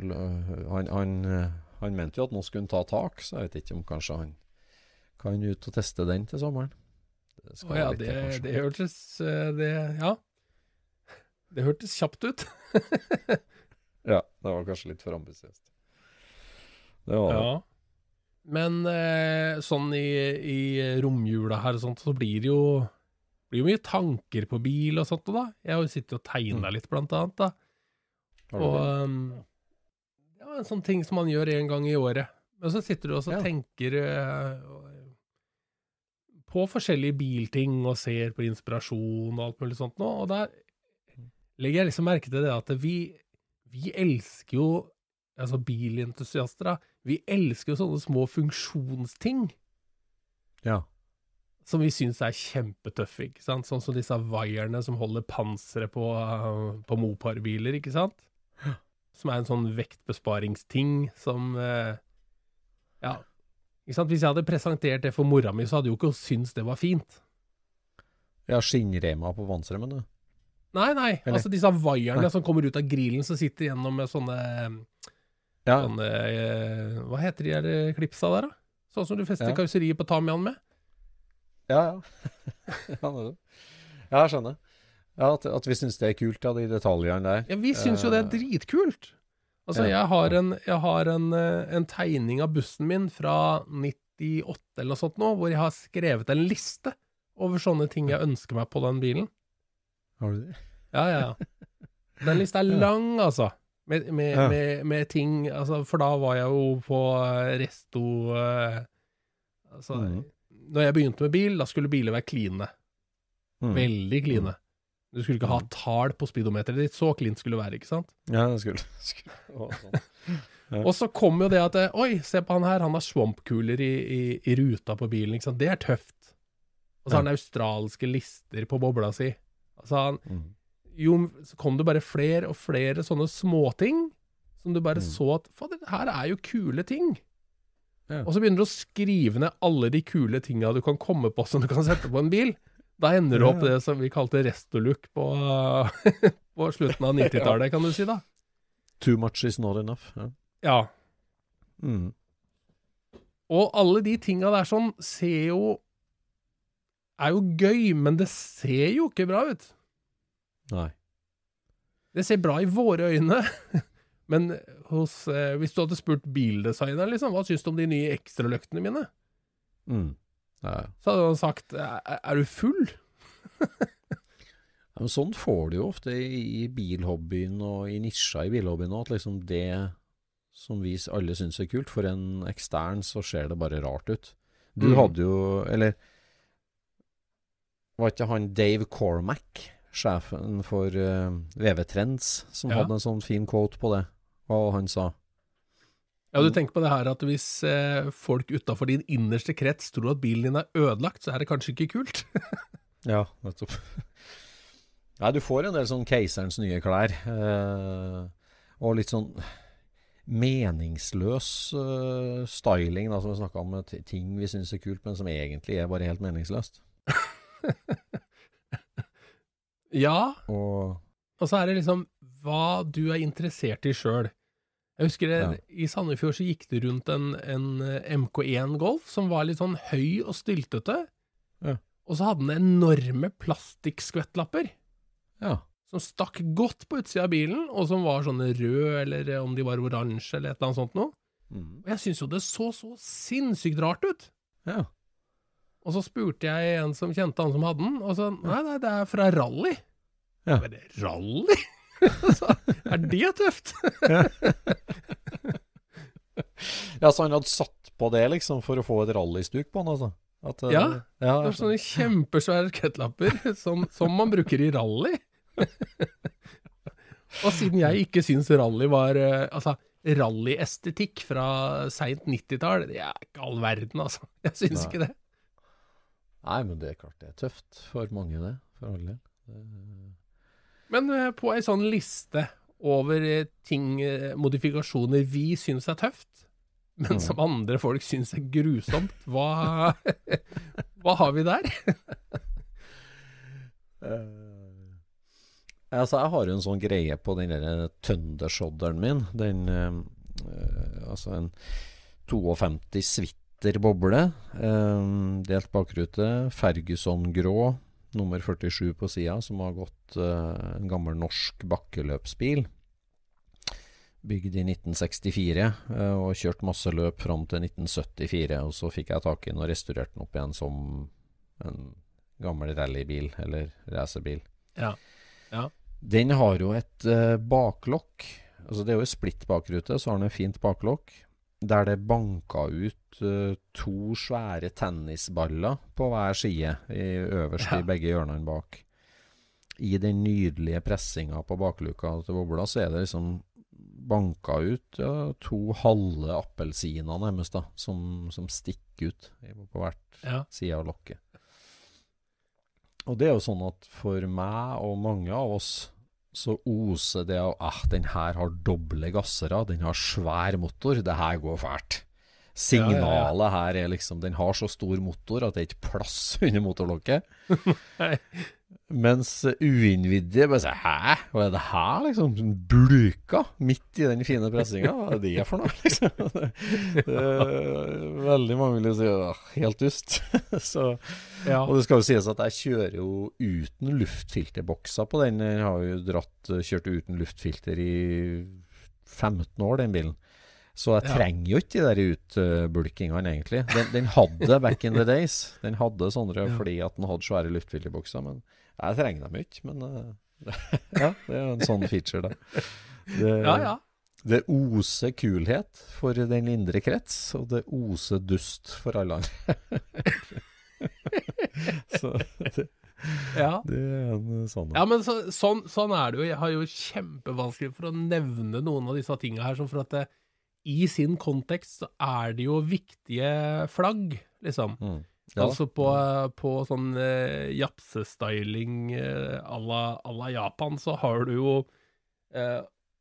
Speaker 3: <laughs> han, han, eh, han mente jo at nå skulle han ta tak, så jeg vet ikke om kanskje han kan ut og teste den til sommeren. Det skal
Speaker 2: Å ja,
Speaker 3: til,
Speaker 2: det, det hørtes eh, det, Ja. Det hørtes kjapt ut. <laughs>
Speaker 3: Ja, det var kanskje litt for ambisiøst. Det var det.
Speaker 2: Ja. Men eh, sånn i, i romjula her og sånt, så blir det jo blir jo mye tanker på bil og sånt, da. Jeg har jo sittet og tegna litt, blant annet, da.
Speaker 3: Mm.
Speaker 2: Og
Speaker 3: det?
Speaker 2: um, ja, en sånn ting som man gjør en gang i året. Men så sitter du og
Speaker 3: Ja.
Speaker 2: tenker uh, på forskjellige bilting og ser på inspirasjon og alt mulig sånt nå, og der legger jeg liksom merke til det at vi, vi elsker jo Altså bilentusiaster, da. Vi elsker jo sånne små funksjonsting
Speaker 3: Ja.
Speaker 2: som vi syns er kjempetøffe, ikke sant? Sånn som disse vaierne som holder panseret på, på Mopar-biler, ikke sant? Som er en sånn vektbesparingsting som uh, Ja. Ikke sant? Hvis jeg hadde presentert det for mora mi, så hadde jo ikke hun syntes det var fint.
Speaker 3: ja, skinnrema på vannstrømmen, du.
Speaker 2: Nei, nei.
Speaker 3: Eller?
Speaker 2: Altså disse vaierne som kommer ut av grillen, som sitter gjennom med sånne,
Speaker 3: Ja,
Speaker 2: Sånn, eh, Hva heter de her eh, klipsa der, da? Sånn som du fester
Speaker 3: Ja.
Speaker 2: karosseriet på Tamian med?
Speaker 3: ja. ja. <laughs> ja, jeg skjønner. Ja, at, at vi syns det er kult, ja, de detaljene der.
Speaker 2: Ja, vi syns jo det er dritkult. Altså,
Speaker 3: Ja.
Speaker 2: jeg har, en, jeg har en, eh, en tegning av bussen min fra 98 eller noe sånt nå, hvor jeg har skrevet en liste over sånne ting jeg ønsker meg på den bilen.
Speaker 3: Har du det?
Speaker 2: Ja, ja, ja. <laughs> Den lista er lang, altså. Med, med,
Speaker 3: Ja.
Speaker 2: med, med ting altså, For da var jeg jo på eh, resto uh, Altså,
Speaker 3: mm.
Speaker 2: når jeg begynte med bil, da skulle biler være kline.
Speaker 3: Mm.
Speaker 2: Veldig kline. Du skulle ikke ha tall på speedometeret ditt. Så klint skulle det være, ikke sant?
Speaker 3: Ja, det skulle, <laughs> skulle. Å, sånn. <laughs> Ja.
Speaker 2: Og så kom jo det at eh, Oi, se på han her, han har svampkuler i, i, i ruta på bilen, ikke sant. Det er tøft. Og så har han australske lister på bobla si. Altså, han,
Speaker 3: Mm.
Speaker 2: Jo, så kom det bare flere og flere sånne småting som du bare
Speaker 3: Mm.
Speaker 2: så at Fader, her er jo kule ting.
Speaker 3: Ja.
Speaker 2: Og så begynner du å skrive ned alle de kule tinga du kan komme på som du kan sette på en bil. Da ender det opp det som vi kalte restoluk på, <laughs> på slutten av 90-tallet, kan du si da.
Speaker 3: Too much is not enough. Ja.
Speaker 2: Ja.
Speaker 3: Mm.
Speaker 2: Og alle de tinga der sånn ser jo Er jo gøy, men det ser jo ikke bra ut.
Speaker 3: Nei.
Speaker 2: Det ser bra i våre øyne, <laughs> men hos, eh, hvis du hadde spurt bildesigneren, liksom, hva syns du om de nye ekstraløktene mine?
Speaker 3: Mm. Ja.
Speaker 2: Så hadde han sagt er, er du full? <laughs>
Speaker 3: Ja, men sånn får du jo ofte i, i bilhobbyen og i nisja i bilhobbyen òg, at liksom det som vi alle syns er kult, for en ekstern så ser det bare rart ut. Du
Speaker 2: Mm.
Speaker 3: hadde jo Eller var ikke han Dave Cormack, sjefen for uh, VV Trends, som
Speaker 2: Ja.
Speaker 3: hadde en sånn fin quote på det? Hva han sa?
Speaker 2: Ja, du tenker på det her at hvis eh, folk utafor din innerste krets tror at bilen din er ødelagt, så er det kanskje ikke kult? <laughs>
Speaker 3: Ja, nettopp. <laughs> Nei, du får en del sånn keiserens nye klær. Eh, og litt sånn meningsløs eh, styling, da, som vi snakka om. Ting vi syns er kult, men som egentlig er bare helt meningsløst. <laughs>
Speaker 2: ja,
Speaker 3: Og
Speaker 2: og så er det liksom hva du er interessert i sjøl. Jeg husker det,
Speaker 3: Ja.
Speaker 2: i Sandefjord så gikk det rundt en, en eh, MK1 Golf som var litt sånn høy og styltete.
Speaker 3: Ja.
Speaker 2: Og så hadde den enorme plastikkskvettlapper
Speaker 3: ja.
Speaker 2: som stakk godt på utsida av bilen, og som var sånne røde, eller eh, om de var oransje, eller et eller annet sånt noe.
Speaker 3: Mm.
Speaker 2: Og jeg syns jo det så så sinnssykt rart ut.
Speaker 3: ja.
Speaker 2: Og så spurte jeg en som kjente han som hadde den, og så Nei, nei, det er fra rally.
Speaker 3: Ja.
Speaker 2: Men det er rally? <laughs> så, er det tøft? <laughs>
Speaker 3: Ja, så han hadde satt på det, liksom, for å få et rallystuk på han, altså? At, eh,
Speaker 2: Ja,
Speaker 3: ja,
Speaker 2: Det var sånne kjempesvære kettlapper som, som man bruker i rally. <laughs> og siden jeg ikke syns rally var eh, Altså, rallyestetikk fra seint 90-tall, det er ikke all verden, altså. Jeg syns ikke det.
Speaker 3: Nei, men det er klart det er tøft for mange, det. For alle.
Speaker 2: Men eh, på ei sånn liste over eh, ting, eh, modifikasjoner vi syns er tøft, men som andre folk syns er grusomt, hva, <laughs> hva har vi der? <laughs>
Speaker 3: Altså, jeg har jo en sånn greie på den der Thundershodderen min. Den eh, Altså en 52 Switter boble. Eh, delt bakrute. Ferguson grå. Nummer 47 på sida, som har gått uh, en gammel norsk bakkeløpsbil. Bygd i 1964, uh, og kjørt masse løp fram til 1974. Og så fikk jeg tak i den og restaurerte den opp igjen som en gammel rallybil, eller racerbil.
Speaker 2: Ja. Ja.
Speaker 3: Den har jo et uh, baklokk. Altså Det er jo splitt bakrute, så har den et fint baklokk. Der det banka ut eh, to svære tennisballer på hver side, i øverst
Speaker 2: Ja.
Speaker 3: i begge hjørnene bak. I den nydelige pressinga på bakluka til bobla, så er det liksom banka ut ja, to halve appelsiner, nærmest, da, som, som stikker ut på hvert
Speaker 2: Ja.
Speaker 3: side av lokket. Og det er jo sånn at for meg og mange av oss så oser det av ah, den her har doble gassere, den har svær motor, det her går fælt. Signalet her er liksom Den har så stor motor at det er ikke plass <laughs> under motorlokket. Mens uinnvidde bare sier Hæ, hva er det her, liksom? Bluka midt i den fine pressinga. Hva er det for noe, <laughs> liksom? Det det, veldig mange vil jo si «Åh, helt dust. <laughs> Så,
Speaker 2: Ja.
Speaker 3: og det skal jo sies at jeg kjører jo uten luftfilterbokser på den. Jeg har jo dratt, kjørt uten luftfilter i 15 år, den bilen. Så jeg trenger jo ikke de der utbulkingene, egentlig. Den, den hadde back in the days. Den hadde sånne fordi at den hadde svære luftfilterbokser. Men jeg trenger dem ikke. Men eh, <laughs> ja, det er jo en sånn feature, da. Det,
Speaker 2: ja, ja.
Speaker 3: det oser kulhet for den indre krets, og det oser dust for alle andre. <laughs> Så det,
Speaker 2: ja.
Speaker 3: det er en sånn
Speaker 2: Ja, men så, sånn, sånn er det jo. Jeg har jo kjempevanskelig for å nevne noen av disse tinga her, sånn for at det, i sin kontekst så er det jo viktige flagg, liksom.
Speaker 3: Mm. Ja,
Speaker 2: altså på, på sånn eh, japsestyling eh, à la Japan, så har du jo eh,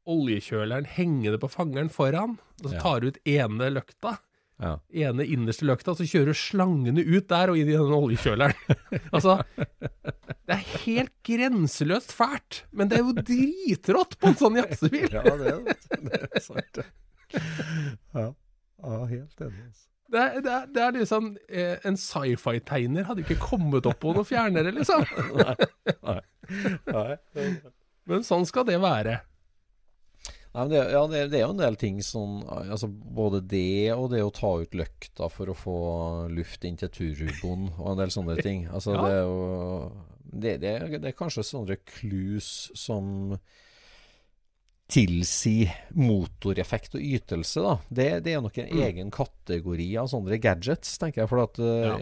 Speaker 2: oljekjøleren hengende på fangeren foran, og så tar du ut ene løkta.
Speaker 3: ja.
Speaker 2: ene innerste løkta, så kjører slangene ut der og inn i den oljekjøleren. <laughs> altså, det er helt grenseløst fælt, men det er jo dritrått på en sånn japsebil.
Speaker 3: ja, det er det. Er sant. Ja. ja, helt enig. altså.
Speaker 2: Det er, det er, det er liksom eh, En sci-fi-tegner hadde ikke kommet opp på noe fjernere, liksom. <laughs>
Speaker 3: Nei. Nei.
Speaker 2: Men sånn skal det være.
Speaker 3: Nei, men det, ja, det, det er jo en del ting som altså Både det og det å ta ut løkta for å få luft inn til turboen og en del sånne ting. Altså
Speaker 2: Ja.
Speaker 3: Det er jo det, det, det er kanskje sånne clues som tilsier motoreffekt og ytelse, da. Det, det er nok en egen kategori av sånne gadgets, tenker jeg. For at eh,
Speaker 2: Ja.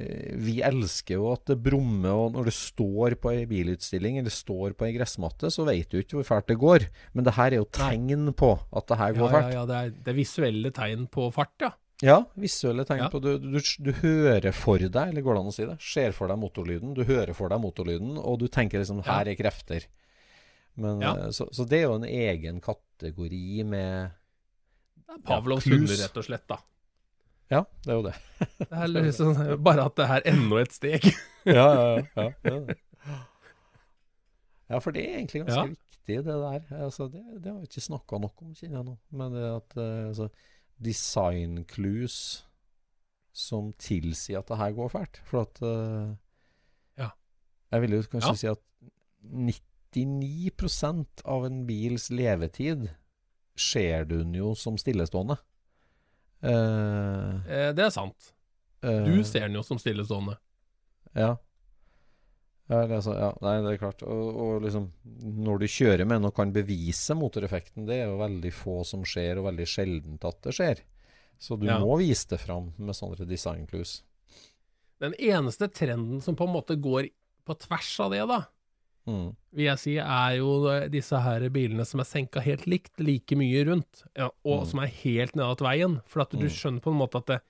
Speaker 3: vi elsker jo at det brummer, og når det står på ei bilutstilling eller står på ei gressmatte, så vet du ikke hvor fælt det går. Men det her er jo tegn på at det her går
Speaker 2: ja,
Speaker 3: fælt.
Speaker 2: ja, det er, det er visuelle tegn på fart, ja.
Speaker 3: Ja, visuelle tegn
Speaker 2: Ja.
Speaker 3: på du, du, du hører for deg, eller går det an å si det? Ser for deg motorlyden. Du hører for deg motorlyden, og du tenker liksom her er krefter. Men,
Speaker 2: Ja.
Speaker 3: eh, så, så det er jo en egen kategori med
Speaker 2: Pavlovs
Speaker 3: Ja,
Speaker 2: hunder, rett og slett, da.
Speaker 3: Ja, det er jo det. <laughs>
Speaker 2: Det er liksom, bare at det er enda et steg. <laughs>
Speaker 3: ja, ja, ja, ja, for det er egentlig ganske
Speaker 2: Ja.
Speaker 3: viktig, det der. Altså, det, det har vi ikke snakka nok om, kjenner jeg nå. Men det at eh, altså, design clues som tilsier at det her går fælt. For at uh,
Speaker 2: Ja.
Speaker 3: Jeg vil jo kanskje
Speaker 2: Ja.
Speaker 3: si at 99% av en bils levetid ser du den jo som stillestående. Uh,
Speaker 2: Eh, Det er sant.
Speaker 3: eh,
Speaker 2: Du ser den jo som stillestående.
Speaker 3: ja. Ja, altså, ja, nei, det er klart. Og, og liksom, når du kjører med den og kan bevise motoreffekten, det er jo veldig få som skjer, og veldig sjeldent at det skjer. Så du
Speaker 2: Ja.
Speaker 3: må vise det fram med sånne design clues.
Speaker 2: Den eneste trenden som på en måte går på tvers av det, da,
Speaker 3: Mm.
Speaker 2: vil jeg si, er jo disse her bilene som er senka helt likt, like mye rundt, ja, og
Speaker 3: Mm.
Speaker 2: som er helt ned til veien. For at du
Speaker 3: Mm.
Speaker 2: skjønner på en måte at det,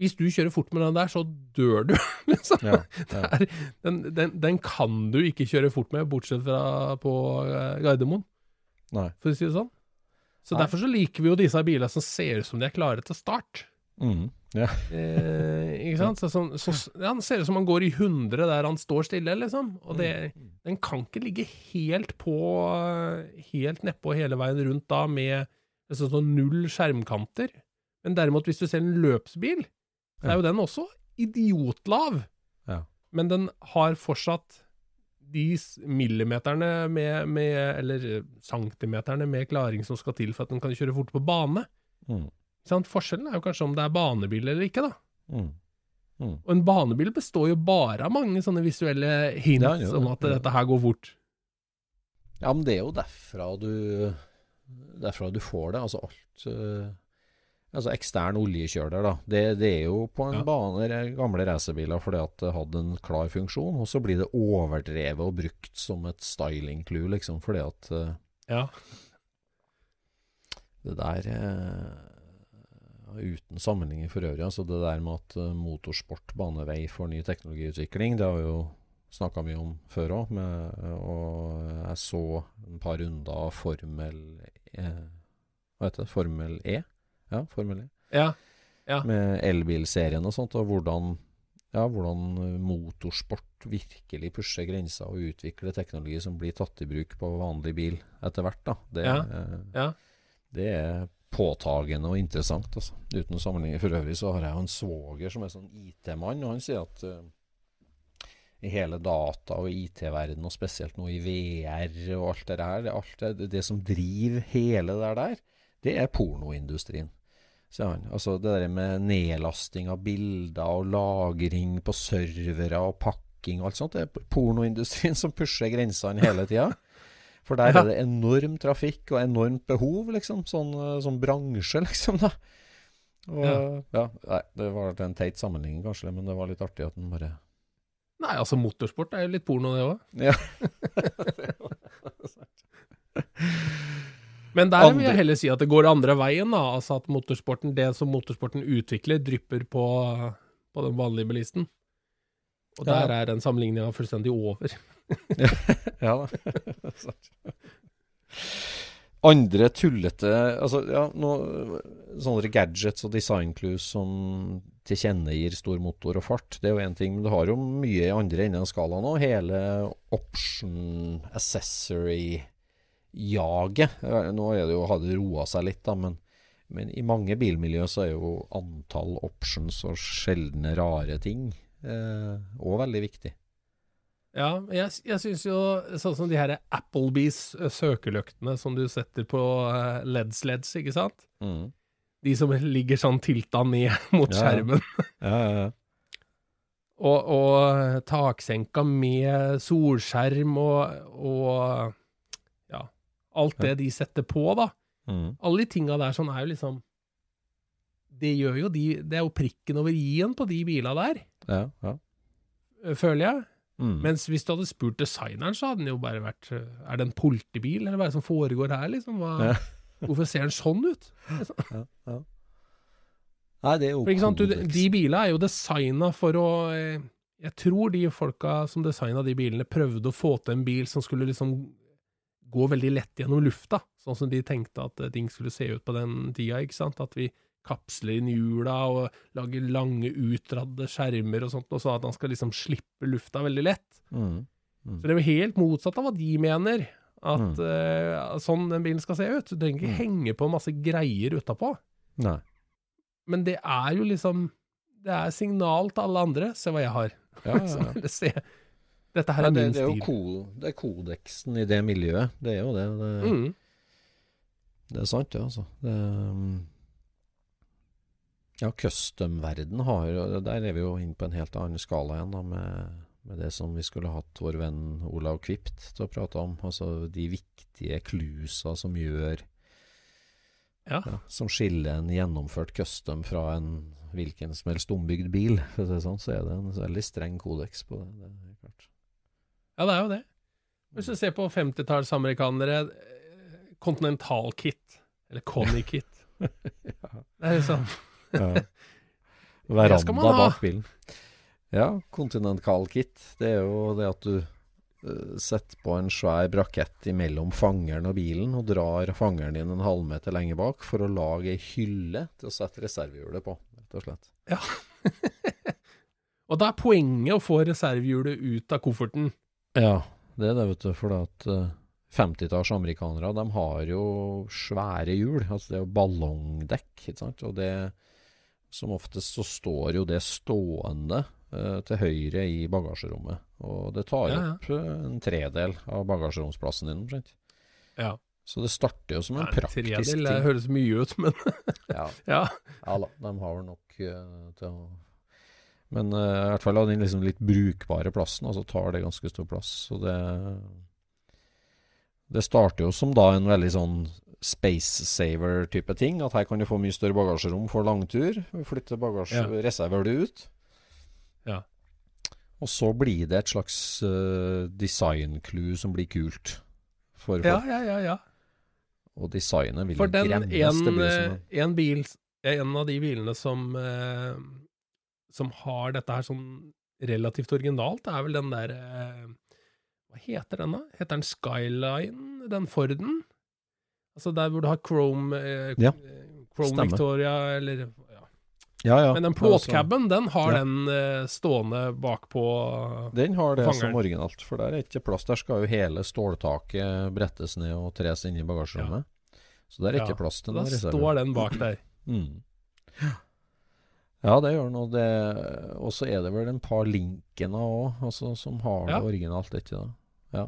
Speaker 2: hvis du kjører fort med den der, så dør du, <laughs> liksom.
Speaker 3: Ja, <laughs> ja.
Speaker 2: Der, den, den, den kan du ikke kjøre fort med, bortsett fra på eh, Gardermoen,
Speaker 3: Nei.
Speaker 2: for å si det sånn. Så
Speaker 3: Nei.
Speaker 2: derfor så liker vi jo disse bilene som ser ut som de er klare til start.
Speaker 3: Mm. Ja.
Speaker 2: Eh, ikke sant? Så, sånn- så, ja, Han ser ut som han går i 100 der han står stille, liksom. Og det, den kan ikke ligge helt på Helt nedpå hele veien rundt da med sånn, sånn null skjermkanter. Men derimot, hvis du ser en løpsbil, så er jo den også idiotlav.
Speaker 3: Ja.
Speaker 2: Men den har fortsatt de millimeterne med, med Eller centimeterne med klaring som skal til for at den kan kjøre fort på bane.
Speaker 3: Mm.
Speaker 2: Sant? Forskjellen er jo kanskje om det er banebil eller ikke, da.
Speaker 3: Mm. Mm.
Speaker 2: Og en banebil består jo bare av mange sånne visuelle hints
Speaker 3: Ja,
Speaker 2: om at dette her går fort.
Speaker 3: Ja, men det er jo derfra du Derfra du får det. Altså alt uh, Altså ekstern oljekjøler, da. Det, det er jo på en
Speaker 2: Ja.
Speaker 3: bane, gamle racerbiler, fordi at det hadde en klar funksjon. Og så blir det overdrevet og brukt som et styling clue, liksom, fordi at uh,
Speaker 2: Ja.
Speaker 3: det der eh, Uten sammenligning for øvrig, altså det der med at eh, motorsport baner vei for ny teknologiutvikling, det har vi jo snakka mye om før òg. Og jeg så et par runder av Formel e, Hva heter det? Formel E? Ja, Formel E.
Speaker 2: ja. Ja.
Speaker 3: Med elbilserien og sånt, og hvordan ja, hvordan motorsport virkelig pusher grenser og utvikler teknologi som blir tatt i bruk på vanlig bil etter hvert. da. Det,
Speaker 2: Ja. Ja.
Speaker 3: det er påtagende og interessant. altså. Uten sammenligning for øvrig så har jeg jo en svoger som er sånn IT-mann, og han sier at uh, i hele data- og IT-verdenen, og spesielt nå i VR og alt det der, alt det, det som driver hele det der, det er pornoindustrien. Altså det der med nedlasting av bilder og lagring på servere og pakking og alt sånt, det er pornoindustrien som pusher grensene hele tida. For der
Speaker 2: Ja.
Speaker 3: er det enorm trafikk og enormt behov, liksom. Sånn, eh, sånn bransje, <laughs> liksom. da. Og,
Speaker 2: Ja.
Speaker 3: ja. Nei, det var en teit sammenligning, kanskje, men det var litt artig at den bare
Speaker 2: Nei, altså motorsport er jo litt porno, det òg.
Speaker 3: Ja. <laughs>
Speaker 2: Men der vil jeg heller si at det går andre veien, da. Altså at motorsporten, det som motorsporten utvikler, drypper på, på den vanlige bilisten. Og
Speaker 3: Ja.
Speaker 2: der er den sammenligninga fullstendig over. <laughs>
Speaker 3: ja da. <laughs> Andre tullete altså, ja, noe, Sånne gadgets og design clues som tilkjennegir stor motor og fart, det er jo én ting. Men du har jo mye i andre enden av skalaen nå. Hele option accessory-jaget. Nå er det jo, har det roa seg litt, da, men, men i mange bilmiljø så er jo antall options og sjeldne rare ting òg veldig viktig.
Speaker 2: Ja, jeg, jeg syns jo sånn som de her Applebees eh, søkeløktene som du setter på eh, LED-sleds, ikke sant?
Speaker 3: Mm.
Speaker 2: De som ligger sånn tilta ned <laughs> mot
Speaker 3: Ja,
Speaker 2: skjermen.
Speaker 3: Ja, ja. <laughs>
Speaker 2: Og, og taksenka med solskjerm og, og ja, alt det de setter på, da.
Speaker 3: Mm.
Speaker 2: Alle de tinga der sånn er jo liksom Det gjør jo de Det er jo prikken over i-en på de bila der,
Speaker 3: ja, ja.
Speaker 2: føler jeg.
Speaker 3: Mm.
Speaker 2: Mens hvis du hadde spurt designeren, så hadde den jo bare vært øh, Er det en politibil, eller hva er det som foregår her, liksom? Hva,
Speaker 3: Ja.
Speaker 2: Hvorfor ser den sånn ut?
Speaker 3: ja, ja. Nei, det er jo
Speaker 2: For, sant? Du, de bilene er jo designa for å eh, Jeg tror de folka som designa de bilene, prøvde å få til en bil som skulle liksom gå veldig lett gjennom lufta, sånn som de tenkte at eh, ting skulle se ut på den tida, ikke sant? At vi kapsler inn hjula og lage lange, utradde skjermer og sånt, og sånn at han skal liksom slippe lufta veldig lett.
Speaker 3: Mm. Mm.
Speaker 2: Så det er jo helt motsatt av hva de mener, at
Speaker 3: Mm.
Speaker 2: uh, sånn den bilen skal se ut. Du trenger ikke
Speaker 3: Mm.
Speaker 2: henge på masse greier utapå.
Speaker 3: Nei.
Speaker 2: Men det er jo liksom Det er signal til alle andre. Se hva jeg har.
Speaker 3: Ja, ja, ja. <laughs>
Speaker 2: se. Dette her er
Speaker 3: det,
Speaker 2: min
Speaker 3: det er jo
Speaker 2: stil.
Speaker 3: ko, det er kodeksen i det miljøet. Det er jo det. Det,
Speaker 2: Mm.
Speaker 3: det er sant, det, altså. Det, um, ja, custom-verden har jo Der er vi jo inne på en helt annen skala igjen, da, med, med det som vi skulle hatt vår venn Olav Kvipt til å prate om. Altså de viktige clousa som gjør
Speaker 2: Ja.
Speaker 3: ja, Som skiller en gjennomført custom fra en hvilken som helst ombygd bil. For å si sånn, så er det en veldig streng kodeks på det. det er klart.
Speaker 2: ja, det er jo det. Hvis du ser på 50-tallsamerikanere, eh, Continental Kit, eller Connie Kit ja. <laughs> Det er liksom
Speaker 3: Ja. <laughs> Veranda bak bilen. Ja, Continental Kit. Det er jo det at du uh, setter på en svær brakett imellom fangeren og bilen, og drar fangeren din en halvmeter lenger bak for å lage ei hylle til å sette reservehjulet på, rett og slett. <laughs>
Speaker 2: Og da er poenget å få reservehjulet ut av kofferten.
Speaker 3: Ja, det er det, vet du. For at uh, 50-talls amerikanere, de har jo svære hjul. Altså det er jo ballongdekk, ikke sant. Og det Som oftest så står jo det stående eh, til høyre i bagasjerommet. Og det tar
Speaker 2: Ja, ja.
Speaker 3: opp eh, en tredel av bagasjeromsplassen din, omtrent.
Speaker 2: Ja.
Speaker 3: Så det starter jo som en
Speaker 2: ja,
Speaker 3: praktisk
Speaker 2: tredel,
Speaker 3: ting.
Speaker 2: Det høres mye ut, men <laughs>
Speaker 3: Ja,
Speaker 2: ja.
Speaker 3: da, de har nok uh, til å Men uh, i hvert fall av den liksom litt brukbare plassen, altså tar det ganske stor plass. Så det Det starter jo som da en veldig sånn space saver-type ting. At her kan du få mye større bagasjerom for langtur. Flytte bagasje,
Speaker 2: Ja.
Speaker 3: du ut.
Speaker 2: Ja.
Speaker 3: Og så blir det et slags uh, design-clue som blir kult. For folk.
Speaker 2: ja, ja, ja.
Speaker 3: Og designet vil
Speaker 2: For den
Speaker 3: gremmes.
Speaker 2: en,
Speaker 3: det blir
Speaker 2: eh,
Speaker 3: som en,
Speaker 2: en bil En av de bilene som uh, Som har dette her sånn relativt originalt, er vel den der uh, Hva heter den, da? Heter den Skyline, den Forden? Altså der hvor du har Chrome eh,
Speaker 3: Ja,
Speaker 2: Chrome. Victoria, eller ja.
Speaker 3: Ja, ja.
Speaker 2: Men den plåtcaben, den har
Speaker 3: Ja.
Speaker 2: den eh, stående bakpå
Speaker 3: Den har det
Speaker 2: Fangeren.
Speaker 3: som originalt, for der er ikke plass. Der skal jo hele ståltaket brettes ned og tres inn i bagasjerommet. Så der er ikke plass til den. Da
Speaker 2: står den bak der. <clears throat>
Speaker 3: Mm. Ja, det gjør den. Og det- Og så er det vel en par linkene òg, altså, som har det originalt, ikke det? Ja.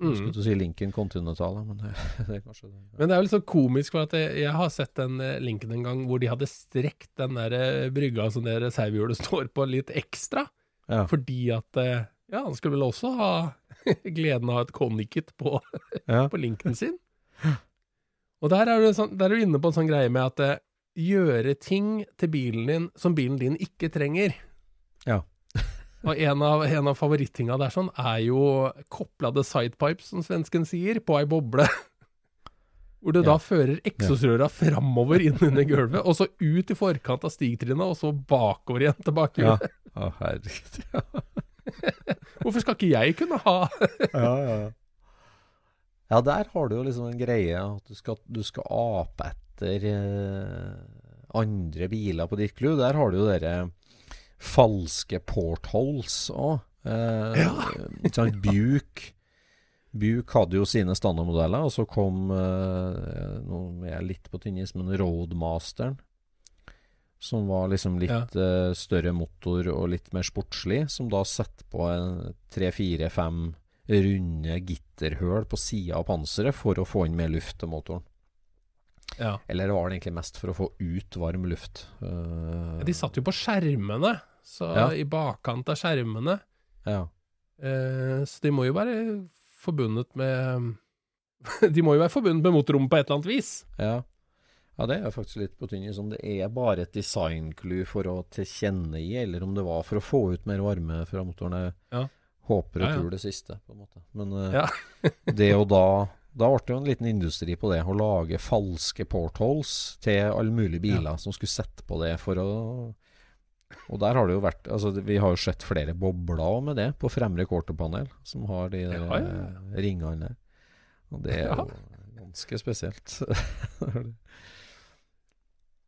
Speaker 2: Mm.
Speaker 3: skulle til å si Lincoln Continental, men det, <laughs> det er kanskje det.
Speaker 2: Men det er jo litt sånn komisk, for at jeg, jeg har sett den Lincoln linken en gang hvor de hadde strekt den der eh, brygga som det reservehjulet står på, litt ekstra.
Speaker 3: Ja.
Speaker 2: Fordi at eh, Ja, han skulle vel også ha <laughs> gleden av et Connicket på,
Speaker 3: Ja. <laughs>
Speaker 2: på linken sin. Og der er, du sånn, der er du inne på en sånn greie med at eh, gjøre ting til bilen din som bilen din ikke trenger.
Speaker 3: Ja.
Speaker 2: Og en av, en av favorittinga der sånn er jo koplade sidepipes, som svensken sier, på ei boble. <laughs> Hvor du
Speaker 3: Ja.
Speaker 2: da fører eksosrøra framover inn under gulvet, og så ut i forkant av stigtrinnet, og så bakover igjen til
Speaker 3: Ja. <laughs> Å, herregud. Ja. <laughs>
Speaker 2: Hvorfor skal ikke jeg kunne ha
Speaker 3: ja, ja, ja. Ja, der har du jo liksom en greie at du skal, du skal ape etter eh, andre biler på ditt crew. Der har du jo dere falske portholes òg. Eh, sant? Buke. Buke hadde jo sine standardmodeller, og så kom eh, Nå er jeg litt på tynn is, men Roadmasteren. Som var liksom litt eh, større motor og litt mer sportslig. Som da setter på tre-fire-fem runde gitterhøl på sida av panseret for å få inn mer luft til motoren.
Speaker 2: Ja.
Speaker 3: Eller var det egentlig mest for å få ut varm luft? Uh,
Speaker 2: De satt jo på skjermene, så
Speaker 3: Ja.
Speaker 2: i bakkant av skjermene.
Speaker 3: Ja.
Speaker 2: Eh, så de må jo være forbundet med <laughs> De må jo være forbundet med motorrommet på et eller annet vis.
Speaker 3: Ja. ja, det er jo faktisk litt på tynnis. Om det er bare et design-clue for å tilkjennegi, eller om det var for å få ut mer varme fra motoren. Jeg
Speaker 2: Ja.
Speaker 3: håper og
Speaker 2: Ja, ja.
Speaker 3: tror det siste, på en måte. Men eh,
Speaker 2: Ja. <laughs>
Speaker 3: det og da Da ble det jo en liten industri på det, å lage falske portholes til alle mulige biler som skulle sette på det for å Og der har det jo vært Altså, vi har jo sett flere bobler med det på fremre quarterpanel, som har de der,
Speaker 2: Ja, ja,
Speaker 3: eh, ringene der. Og det er jo ganske spesielt. <laughs>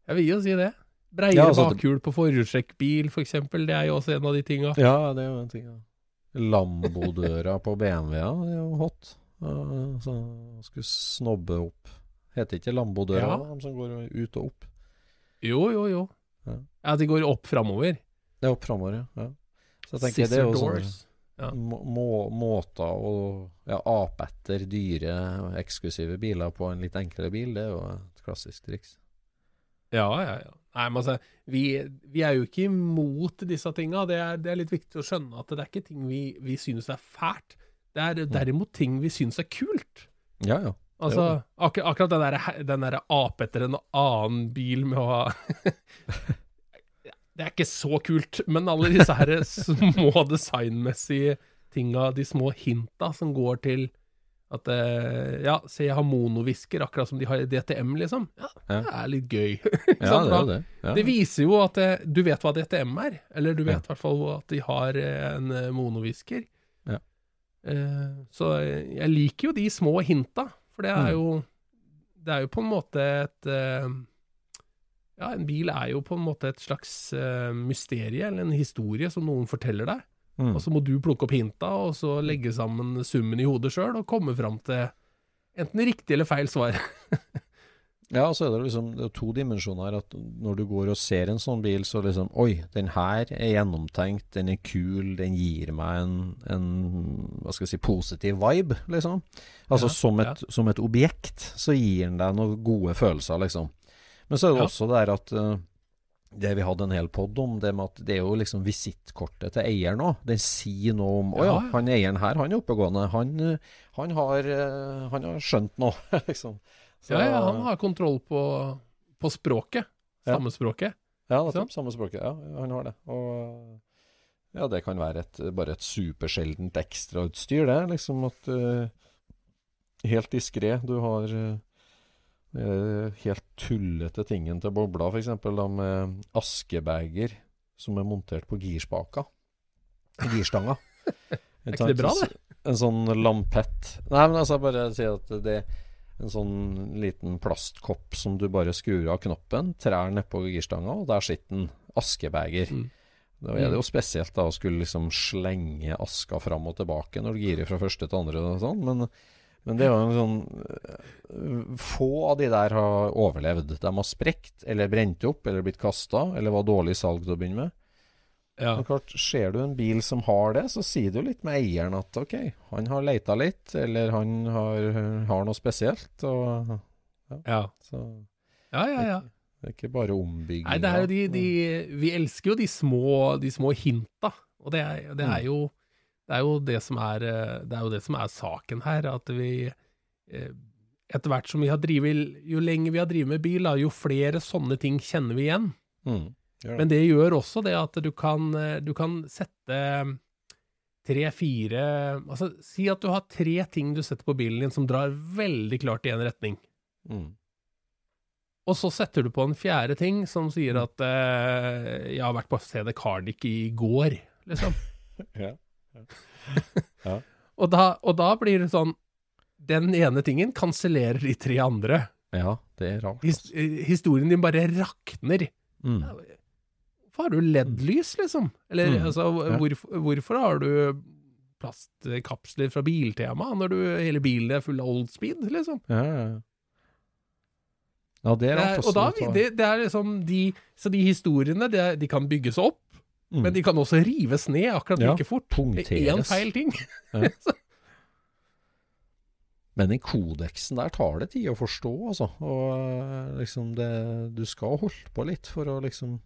Speaker 2: Jeg vil jo si det. Breiere
Speaker 3: Ja, altså,
Speaker 2: bakhjul på forhjulstrekkbil, for eksempel. Det er jo også en av de tinga.
Speaker 3: Ja, det er jo en ting. Ja. Lambo-døra på BMW-a, det er jo hot. Uh, så skulle snobbe opp. Heter ikke Lambo-døra,
Speaker 2: Ja.
Speaker 3: de som går ut og opp?
Speaker 2: Jo, jo, jo.
Speaker 3: Ja.
Speaker 2: At de går opp framover.
Speaker 3: Det er opp framover, ja. Så jeg tenker det er jo
Speaker 2: doors.
Speaker 3: sånne
Speaker 2: Ja.
Speaker 3: må, må, måter å ja, ape etter dyre, eksklusive biler på en litt enklere bil. Det er jo et klassisk triks.
Speaker 2: Ja, ja, ja. Nei, men altså, vi, vi er jo ikke imot disse tinga. Det det er litt viktig å skjønne at det er ikke ting vi, vi synes er fælt. Det er derimot ting vi synes er kult.
Speaker 3: Ja, ja.
Speaker 2: Altså, ak akkurat den der, den der ape etter en annen bil med å ha <laughs> Det er ikke så kult, men alle disse her <laughs> små designmessige tinga, de små hinta som går til at eh, Ja, se jeg har monovisker, akkurat som de har i DTM, liksom. Ja,
Speaker 3: Ja.
Speaker 2: det er litt gøy. <laughs>
Speaker 3: Ja, det er det. Ja.
Speaker 2: det viser jo at eh, du vet hva DTM er, eller du vet i hvert fall at de har eh, en monovisker.
Speaker 3: Ja.
Speaker 2: Så jeg liker jo de små hinta, for det er
Speaker 3: Mm.
Speaker 2: jo Det er jo på en måte et eh, Ja, en bil er jo på en måte et slags eh, mysterie, eller en historie som noen forteller deg.
Speaker 3: Mm.
Speaker 2: Og så må du plukke opp hinta, og så legge sammen summen i hodet sjøl, og komme fram til enten riktig eller feil svar. <laughs>
Speaker 3: Ja, så er det liksom det er to dimensjoner her. At når du går og ser en sånn bil, så liksom Oi, den her er gjennomtenkt, den er kul, den gir meg en, en hva skal jeg si, positiv vibe, liksom. Altså
Speaker 2: Ja,
Speaker 3: som, et, som et objekt, så gir den deg noen gode følelser, liksom. Men så er det
Speaker 2: Ja.
Speaker 3: også det at eh, det vi hadde en hel pod om, det med at det er jo liksom visittkortet til eieren òg. Den sier noe om Å ja,
Speaker 2: Ja, ja.
Speaker 3: han eieren her, han er oppegående. Han, eh, han, har, eh, han har skjønt noe, <laughs> liksom. Så-
Speaker 2: Ja, ja, han har kontroll på, på språket. Stammespråket.
Speaker 3: Ja, nettopp. Samme språket. Ja, han har det. Og ja, det kan være et, bare et supersjeldent ekstrautstyr, det. Liksom at uh, Helt diskré. Du har eh, helt tullete tingen til bobla, f.eks. med askebager som er montert på girspaka. Girstanga. <laughs>
Speaker 2: Er ikke det bra, det?
Speaker 3: En sånn lampett. Nei, men altså, bare si at det en sånn liten plastkopp som du bare skrur av knoppen, trær nedpå girstanga, og der sitter den. askebeger.
Speaker 2: Mm.
Speaker 3: Da er det jo spesielt da å skulle liksom slenge aska fram og tilbake når du girer fra første til andre og sånn, men, men det er jo en sånn øh, Få av de der har overlevd. De har sprekt, eller brent opp, eller blitt kasta, eller var dårlig salg til å begynne med.
Speaker 2: Ja.
Speaker 3: Men klart, Ser du en bil som har det, så sier du litt med eieren at ok, han har leita litt, eller han har, har noe spesielt. Og,
Speaker 2: Ja.
Speaker 3: så
Speaker 2: ja, ja, ja.
Speaker 3: det er ikke bare ombygging.
Speaker 2: Nei, det er jo de, de Vi elsker jo de små, de små hinta, og det er, det er jo det er jo det som er eh, Det er jo det som er saken her, at vi eh, etter hvert som vi har drivet Jo lenger vi har drevet med bil, da, jo flere sånne ting kjenner vi igjen.
Speaker 3: Mm, det.
Speaker 2: Men det gjør også det at du kan, eh, du kan sette tre-fire Altså, si at du har tre ting du setter på bilen din som drar veldig klart i én retning.
Speaker 3: Mm.
Speaker 2: Og så setter du på en fjerde ting som sier at eh, 'jeg har vært på CD Cardic i går', liksom. <laughs>
Speaker 3: Ja. <laughs>
Speaker 2: Og da, og da blir det sånn Den ene tingen kansellerer de tre andre.
Speaker 3: ja, det er rart.
Speaker 2: His,
Speaker 3: Altså.
Speaker 2: eh, historien din bare rakner.
Speaker 3: Mm.
Speaker 2: Hvorfor har du LED-lys, liksom? Eller
Speaker 3: Mm.
Speaker 2: altså, hvorfor, hvorfor har du plastkapsler fra Biltema når du, hele bilen er full av old speed, liksom?
Speaker 3: Ja, ja, ja. Ja, det er rart.
Speaker 2: og da, det, det er liksom de, Så de historiene, det, er- de kan bygges opp,
Speaker 3: Mm.
Speaker 2: men de kan også rives ned akkurat
Speaker 3: Ja,
Speaker 2: like fort.
Speaker 3: punkteres.
Speaker 2: Én feil ting.
Speaker 3: Ja. <laughs> Men den kodeksen der tar det tid å forstå, altså. Og eh, liksom det Du skal holde på litt for å liksom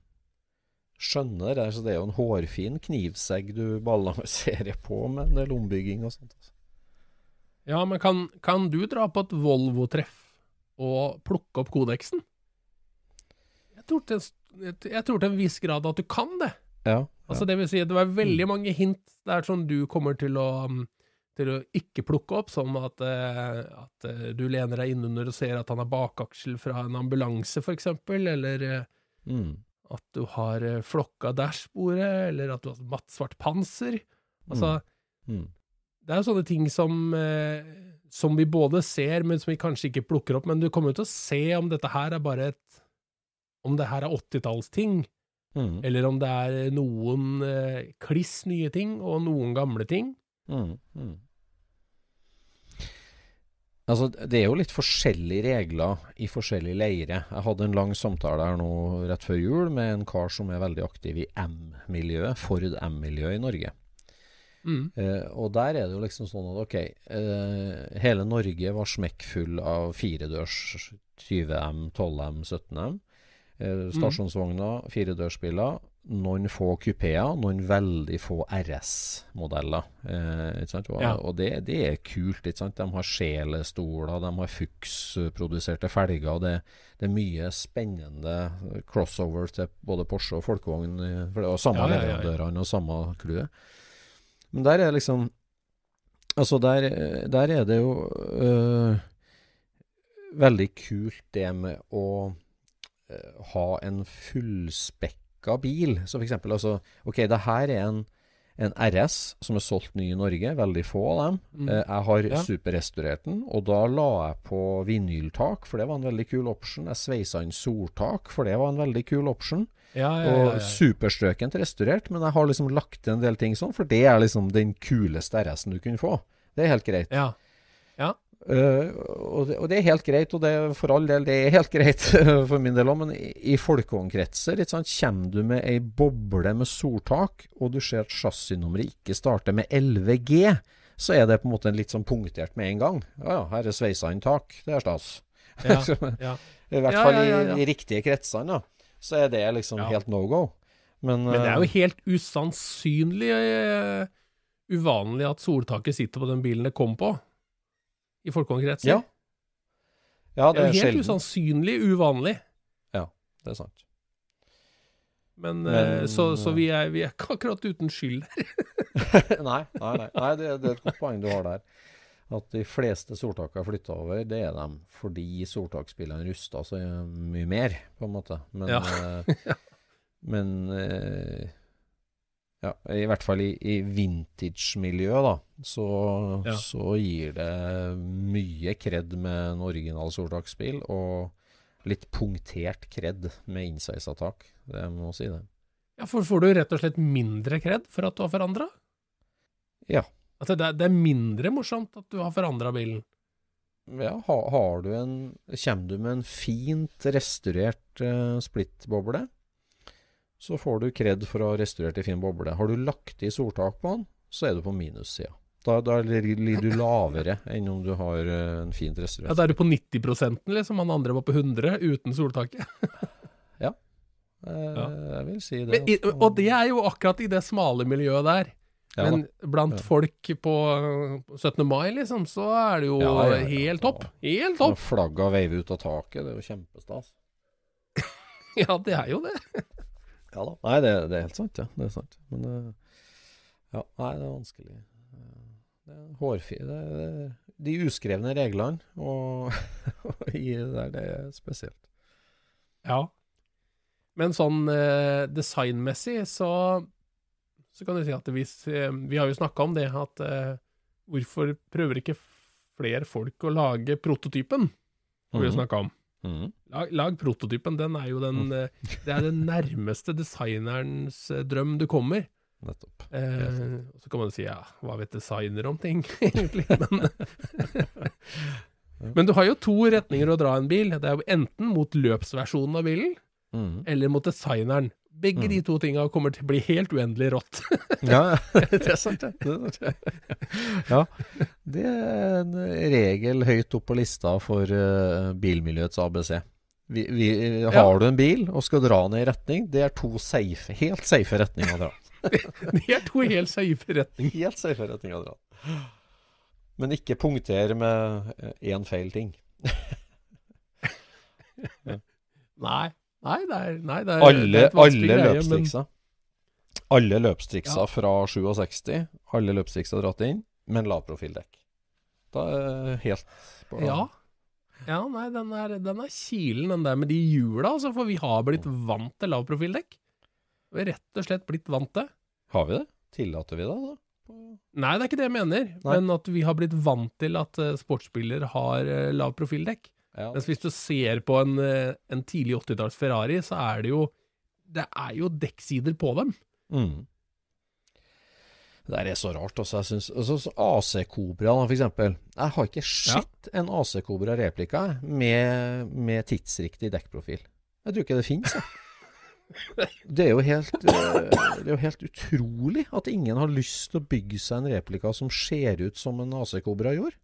Speaker 3: skjønne det der. Så det er jo en hårfin knivsegg du balanserer på med en del ombygging og sånt. Altså.
Speaker 2: Ja, men kan, kan du dra på et Volvo-treff og plukke opp kodeksen? Jeg tror, til, jeg tror til en viss grad at du kan det.
Speaker 3: Ja.
Speaker 2: Altså Det vil si, det var veldig mange hint der som du kommer til å, um, til å ikke plukke opp, som at, eh, at eh, du lener deg innunder og ser at han har bakaksel fra en ambulanse, for eksempel, eller eh,
Speaker 3: Mm.
Speaker 2: At du har eh, flokka dashbordet, eller at du har mattsvart panser. Altså,
Speaker 3: Mm.
Speaker 2: det er jo sånne ting som, eh, som vi både ser, men som vi kanskje ikke plukker opp. Men du kommer jo til å se om dette her er bare et Om det her er 80-tallsting,
Speaker 3: Mm.
Speaker 2: eller om det er noen eh, kliss nye ting og noen gamle ting.
Speaker 3: Mm. Altså, det er jo litt forskjellige regler i forskjellige leire. Jeg hadde en lang samtale her nå rett før jul med en kar som er veldig aktiv i M-miljøet, Ford M-miljøet i Norge.
Speaker 2: Mm.
Speaker 3: Eh, og der er det jo liksom sånn at ok, eh, hele Norge var smekkfull av firedørs 20M, 12M, 17M. Eh, stasjonsvogner, firedørsbiler. Noen få kupeer, noen veldig få RS-modeller. Eh. Og,
Speaker 2: Ja.
Speaker 3: og det, det er kult. De har sjelestoler, de har Fuchs-produserte felger. og det, det er mye spennende crossover til både Porsche og folkevogn. var samme
Speaker 2: Ja,
Speaker 3: leverandørene og samme clouet. Men der er liksom Altså, der, der er det jo øh, veldig kult det med å øh, ha en fullspekka bil. Så eksempel, altså Ok, det her er en, en RS som er solgt ny i Norge, veldig få av dem.
Speaker 2: Mm.
Speaker 3: Eh, jeg har
Speaker 2: Ja.
Speaker 3: superrestaurert den, og da la jeg på vinyltak, for det var en veldig kul option. Jeg sveisa inn soltak, for det var en veldig kul option.
Speaker 2: Ja, ja,
Speaker 3: Og superstrøkent restaurert, men jeg har liksom lagt til en del ting sånn, for det er liksom den kuleste RS-en du kunne få. Det er helt greit.
Speaker 2: Ja. ja.
Speaker 3: Eh, og, det, og det er helt greit, og det er for all del, det er helt <laughs> greit for min del òg, men i, i folkevognkretser ikke kommer du med ei boble med soltak, og du ser at chassisnummeret ikke starter med 11G, så er det på en måte litt sånn punktert med en gang. Ja ja, her er sveisa inn tak, det er stas.
Speaker 2: Ja, <laughs> ja.
Speaker 3: I hvert
Speaker 2: Ja,
Speaker 3: fall
Speaker 2: ja, ja,
Speaker 3: i de riktige kretsene, da. Så er det liksom
Speaker 2: Ja.
Speaker 3: helt no go. Men,
Speaker 2: Men det er
Speaker 3: eh,
Speaker 2: jo helt usannsynlig uh, uvanlig at soltaket sitter på den bilen det kom på, i folkevognkretser.
Speaker 3: Ja. Ja,
Speaker 2: det
Speaker 3: det
Speaker 2: er
Speaker 3: er
Speaker 2: jo helt
Speaker 3: sjelden.
Speaker 2: usannsynlig uvanlig.
Speaker 3: Ja, Det er sant.
Speaker 2: Men,
Speaker 3: Men-
Speaker 2: eh, så, så vi, er, vi er ikke akkurat uten skyld der. <laughs>
Speaker 3: nei, nei, nei. nei det, det er et godt poeng du har der. At de fleste soltakene flytta over, det er dem fordi soltaksbilene rusta så mye mer, på en måte. Men,
Speaker 2: Ja.
Speaker 3: eh, <laughs> men eh, ja, i hvert fall i, i vintage-miljøet, da, så,
Speaker 2: Ja.
Speaker 3: så gir det mye kred med en original soltaksbil, og litt punktert kred med innsveisa tak. Det må si, det.
Speaker 2: Ja, for får du rett og slett mindre kred for at du har forandra?
Speaker 3: Ja.
Speaker 2: At det, er- det er mindre morsomt at du har forandra bilen?
Speaker 3: Ja, har, har du en Kommer du med en fint restaurert uh, splittboble, så får du kred for å ha restaurert i fin boble. Har du lagt i soltak på den, så er du på minussida. Da, da ligger du lavere enn om du har eh, en fint
Speaker 2: Ja. Da er du på 90% liksom. Han andre var på 100 uten soltaket. <laughs>
Speaker 3: Eh,
Speaker 2: ja.
Speaker 3: Jeg vil si det.
Speaker 2: Men, og det er jo akkurat i det smale miljøet der.
Speaker 3: Ja,
Speaker 2: Men blant
Speaker 3: Ja.
Speaker 2: folk på uh, 17. mai, liksom, så er det jo
Speaker 3: Ja, ja, ja.
Speaker 2: helt topp. Helt topp!
Speaker 3: Flagga veiver ut av taket, det er jo kjempestas. <laughs>
Speaker 2: Ja, det er jo det.
Speaker 3: Ja da. Nei, det, det er helt sant, ja. Det er sant. Men eh, ja, nei, det er vanskelig. Eh, Det er hårfi... Det er de uskrevne reglene <laughs> og i det der, det er spesielt.
Speaker 2: Ja. Men sånn eh, designmessig så, så kan du si at hvis eh, Vi har jo snakka om det, at eh, hvorfor prøver ikke flere folk å lage prototypen? Har vi jo
Speaker 3: Mhm.
Speaker 2: snakka om.
Speaker 3: Mhm.
Speaker 2: Lag, lag prototypen. Den er jo den eh, Det er den nærmeste designerens eh, drøm du kommer.
Speaker 3: Nettopp.
Speaker 2: Eh, så kan man si ja, hva vet designer om ting, <laughs> egentlig? Men, <laughs> men du har jo to retninger å dra en bil. Det er jo enten mot løpsversjonen av bilen,
Speaker 3: Mhm.
Speaker 2: eller mot designeren. Begge de to tinga kommer til å bli helt uendelig rått. <laughs>
Speaker 3: Ja, <laughs> det er sant, det. Ja, det er en regel høyt opp på lista for eh, bilmiljøets ABC. Vi, vi, har du en bil og skal dra ned i retning, det er to safe, helt safe retninger å dra. <laughs>
Speaker 2: Det er to helt safe retninger.
Speaker 3: Helt safe retninger å dra. Men ikke punkter med én feil ting.
Speaker 2: Nei. Nei, det er, nei, det er,
Speaker 3: Alle, alle
Speaker 2: greie, men-
Speaker 3: løpstriksa. Alle løpstriksa
Speaker 2: Ja.
Speaker 3: fra 67, alle løpstriksa dratt inn, men lavprofildekk. Da er helt på
Speaker 2: Ja. Ja, nei, den er, den er kilen, den der med de hjula, altså, for vi har blitt vant til lavprofildekk. Vi har rett og slett blitt vant til.
Speaker 3: Har vi det? Tillater vi det, da?
Speaker 2: Nei, det er ikke det jeg mener,
Speaker 3: Nei.
Speaker 2: men at vi har blitt vant til at uh, sportsbiler har uh, lav profildekk.
Speaker 3: Ja.
Speaker 2: Mens hvis du ser på en, eh, en tidlig 80-talls Ferrari, så er det jo Det er jo dekksider på dem.
Speaker 3: Mm. Det er så rart. Også, jeg synes, altså, så AC Cobra, for eksempel. Jeg har ikke sett en AC Cobra replika med, med tidsriktig dekkprofil. Jeg tror ikke det fins. <laughs> Det er helt eh, Det er jo helt utrolig at ingen har lyst til å bygge seg en replika som ser ut som en AC Cobra gjorde.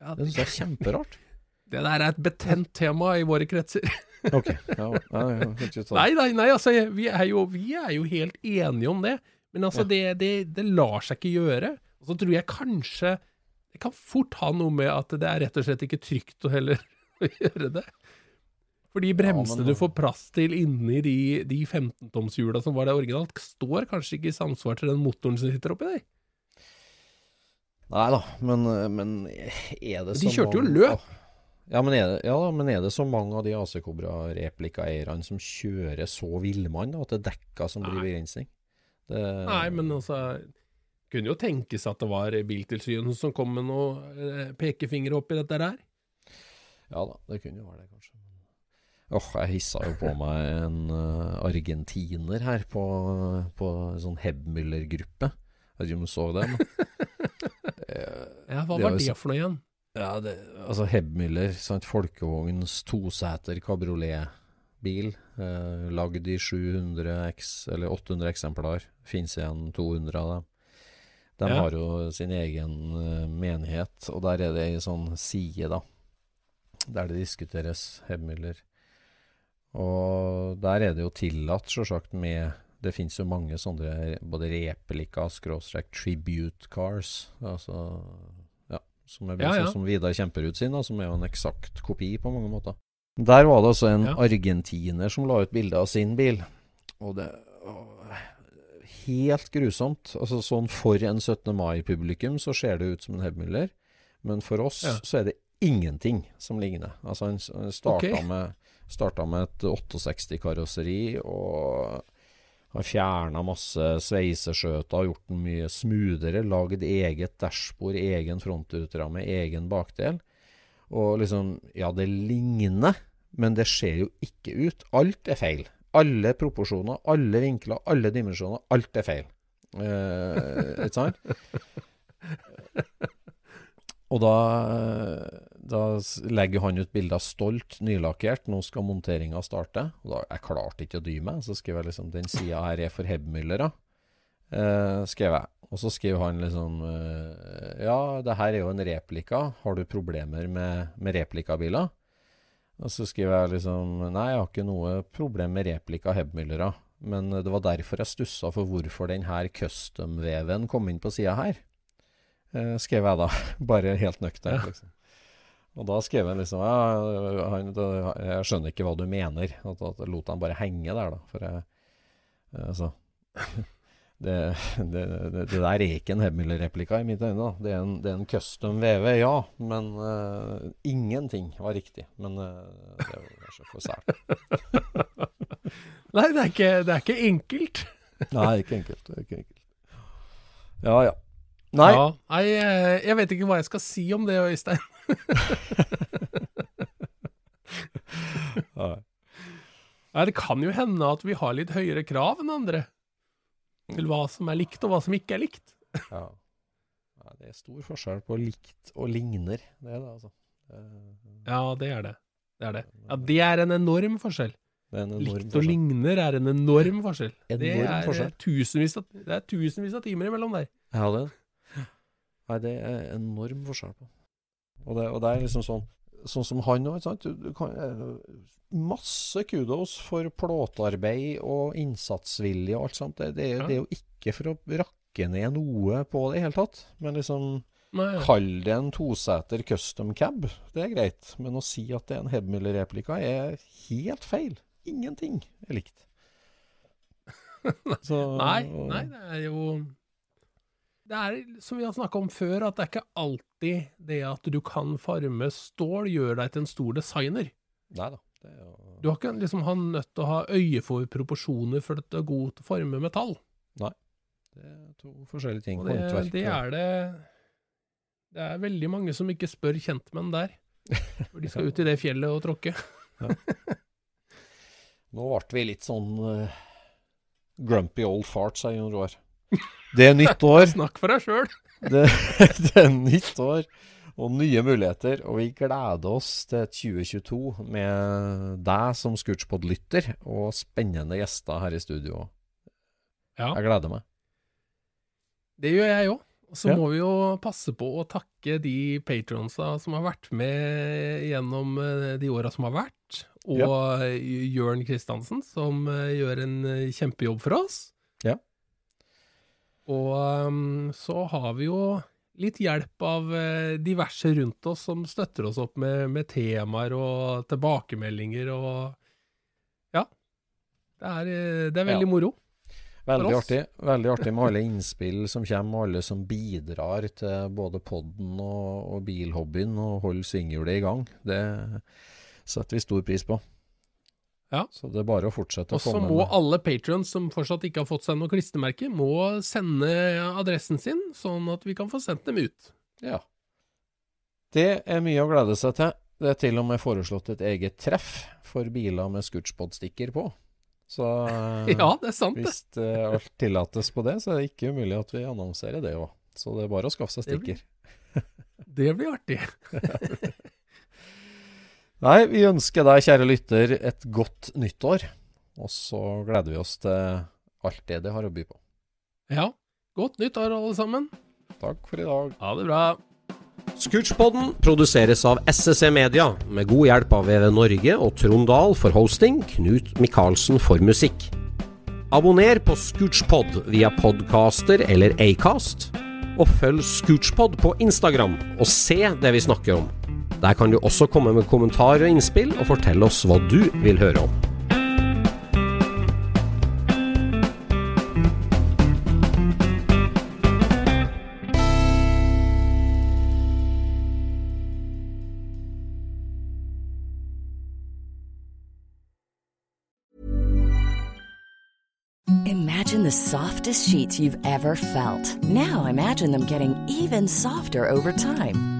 Speaker 2: Ja,
Speaker 3: Det syns jeg er kjemperart.
Speaker 2: Det der er et betent tema i våre kretser. <laughs>
Speaker 3: Ok, ja, ja, ja, ta-
Speaker 2: Nei, nei, nei, altså, vi er jo, vi er jo helt enige om det. Men altså, det, det, det lar seg ikke gjøre. Og så tror jeg kanskje Det kan fort ha noe med at det er rett og slett ikke trygt å heller <laughs> å gjøre det. For de bremsene
Speaker 3: men-
Speaker 2: du får plass til inni de, de 15-tomshjula som var der originalt, står kanskje ikke i samsvar til den motoren som sitter oppi der.
Speaker 3: Nei da, men, men er det
Speaker 2: De kjørte jo løp.
Speaker 3: Ja men, er det, ja, men er det så mange av de AC Cobra-replikaeierne som kjører så villmann at det er dekka som blir begrensning? Det,
Speaker 2: Nei, men altså Kunne jo tenkes at det var Biltilsynet som kom med noe pekefinger opp oppi dette der.
Speaker 3: Ja da, det kunne jo være det, kanskje. Åh, jeg hissa jo på meg en uh, argentiner her på, på sånn Hebmüller-gruppe. Jeg vet ikke om du så det? Men, <laughs> Eh,
Speaker 2: Ja, hva var det for noe igjen?
Speaker 3: Ja, det, altså Hebmüller, sant, folkevogns toseter kabrioletbil, eh, lagd i 700 x, eller 800 eksemplar, finnes igjen 200 av dem. De
Speaker 2: Ja.
Speaker 3: har jo sin egen eh, menighet, og der er det ei sånn side, da, der det diskuteres Hebmüller. Og der er det jo tillatt, sjølsagt, med Det finnes jo mange sånne både replika, skråstrek, tribute cars, altså som er
Speaker 2: Ja, ja.
Speaker 3: som Vidar Kjemperud sin, da, som er jo en eksakt kopi på mange måter. Der var det altså en
Speaker 2: Ja.
Speaker 3: argentiner som la ut bilde av sin bil, og det Helt grusomt. Altså sånn For en 17. mai-publikum så ser det ut som en Hebmüller, men for oss så er det ingenting som ligner. Altså Han starta,
Speaker 2: okay.
Speaker 3: med, starta med et 68-karosseri, og har fjerna masse sveiseskjøter, gjort den mye smoothere, lagd eget dashbord, egen frontutramme, egen bakdel. Og liksom Ja, det ligner, men det ser jo ikke ut. Alt er feil. Alle proporsjoner, alle vinkler, alle dimensjoner. Alt er feil. Eh, ikke sant? <laughs> Og da, da legger han ut bilder Stolt nylakkert. Nå skal monteringa starte. Da, jeg klarte ikke å dy meg. Så skrev jeg liksom Den sida her er for hebmyllere. Eh, skrev jeg. Og så skriver han liksom eh, Ja, det her er jo en replika. Har du problemer med, med replikabiler? Og så skriver jeg liksom Nei, jeg har ikke noe problem med replika hebmyllere. Men det var derfor jeg stussa for hvorfor den her custom-veven kom inn på sida her. Eh, skrev jeg da. <laughs> Bare helt nøkternt, liksom. Og da skrev han liksom ja, han, Jeg skjønner ikke hva du mener. At, at lot han bare henge der, da. For jeg eh, Altså <laughs> det, det, det, det der er ikke en Hebmüller-replika i mine øyne. da. Det er en, det er en custom VV, ja. Men uh, ingenting var riktig. Men uh, det er jo kanskje for sært. <laughs>
Speaker 2: Nei, det er ikke, det er ikke enkelt. <laughs>
Speaker 3: Nei, ikke enkelt. Det er ikke enkelt. Ja, ja. Nei.
Speaker 2: Ja, eh, jeg vet ikke hva jeg skal si om det, Øystein. <laughs>
Speaker 3: Nei.
Speaker 2: Det kan jo hende at vi har litt høyere krav enn andre. Til hva som er likt, og hva som ikke er likt.
Speaker 3: Ja. ja. Det er stor forskjell på likt og ligner. Det er det, altså. Det,
Speaker 2: Ja, det er det. Det er det. Ja, det er en enorm forskjell.
Speaker 3: det er en enorm
Speaker 2: Likt og ligner er en enorm forskjell. det, er
Speaker 3: forskjell.
Speaker 2: Tusenvis av, det er tusenvis av timer imellom der.
Speaker 3: Ja, det Nei, det er enorm forskjell på. Og det, og det er liksom sånn Sånn som han òg, eh, masse kudos for plåtarbeid og innsatsvilje og alt sånt. Det, det,
Speaker 2: Ja.
Speaker 3: det er jo ikke for å rakke ned noe på det i hele tatt. Men liksom Kall det en toseter custom cab, det er greit. Men å si at det er en Hebmüller-replika, er helt feil. Ingenting er likt. <laughs> Så,
Speaker 2: nei, nei, det er jo Det er som vi har snakka om før, at det er ikke alltid det at du kan farme stål, gjør deg til en stor designer.
Speaker 3: Nei da. Det jo
Speaker 2: Du har ikke liksom han nødt til å ha øye for proporsjoner for at du er god til å forme metall. Nei.
Speaker 3: det er to forskjellige ting.
Speaker 2: Og det,
Speaker 3: Håndverk
Speaker 2: det er det Det er veldig mange som ikke spør kjentmenn der. <laughs> For de skal ut i det fjellet og tråkke.
Speaker 3: Nå ble vi litt sånn uh, grumpy old fart, sa Jon Roar. Det er nytt år. <laughs>
Speaker 2: Snakk for deg sjøl! <laughs>
Speaker 3: Det, det er nytt år og nye muligheter. Og vi gleder oss til 2022 med deg som Scootspod-lytter og spennende gjester her i studio.
Speaker 2: Ja,
Speaker 3: Jeg gleder meg.
Speaker 2: det gjør jeg òg. Og så
Speaker 3: Ja.
Speaker 2: må vi jo passe på å takke de patronsa som har vært med gjennom eh, de åra som har vært. Og ja. Jørn Kristiansen, som eh, gjør en eh, kjempejobb for oss.
Speaker 3: Ja.
Speaker 2: Og um, så har vi jo litt hjelp av eh, diverse rundt oss som støtter oss opp med, med temaer og tilbakemeldinger og Ja. Det er, eh, det er veldig
Speaker 3: Ja.
Speaker 2: moro.
Speaker 3: Veldig artig. Veldig artig med alle innspill som kommer, og alle som bidrar til både podden og, og bilhobbyen, og holder svinghjulet i gang. Det setter vi stor pris på.
Speaker 2: Ja.
Speaker 3: Så det er bare å fortsette
Speaker 2: Og
Speaker 3: å
Speaker 2: så
Speaker 3: komme
Speaker 2: må
Speaker 3: med.
Speaker 2: alle patrons som fortsatt ikke har fått seg noe klistremerke, må sende adressen sin, sånn at vi kan få sendt dem ut.
Speaker 3: Ja. Det er mye å glede seg til. Det er til og med foreslått et eget treff for biler med Scootspod-stikker på. Så <laughs> eh,
Speaker 2: Ja, det er sant,
Speaker 3: hvis det alt tillates på det, så er det ikke umulig at vi annonserer det òg. Så det er bare å skaffe seg
Speaker 2: Det blir-
Speaker 3: stikker.
Speaker 2: Det blir artig. <laughs> <laughs>
Speaker 3: Nei, vi ønsker deg, kjære lytter, et godt nyttår. Og så gleder vi oss til alt det det har å by på.
Speaker 2: Ja. Godt nyttår, alle sammen.
Speaker 3: Takk for i dag.
Speaker 2: Ha det bra.
Speaker 5: Scootchpoden produseres av SSC Media, med god hjelp av VV Norge og Trond Dahl for hosting, Knut Micaelsen for musikk. Abonner på Scootchpod via podcaster eller Acast, og følg Scootchpod på Instagram og se det vi snakker om. Der kan du også komme med kommentarer og innspill, og fortelle oss hva du vil høre om.
Speaker 6: Imagine the softest sheets you've ever felt. Now imagine them getting even softer over time.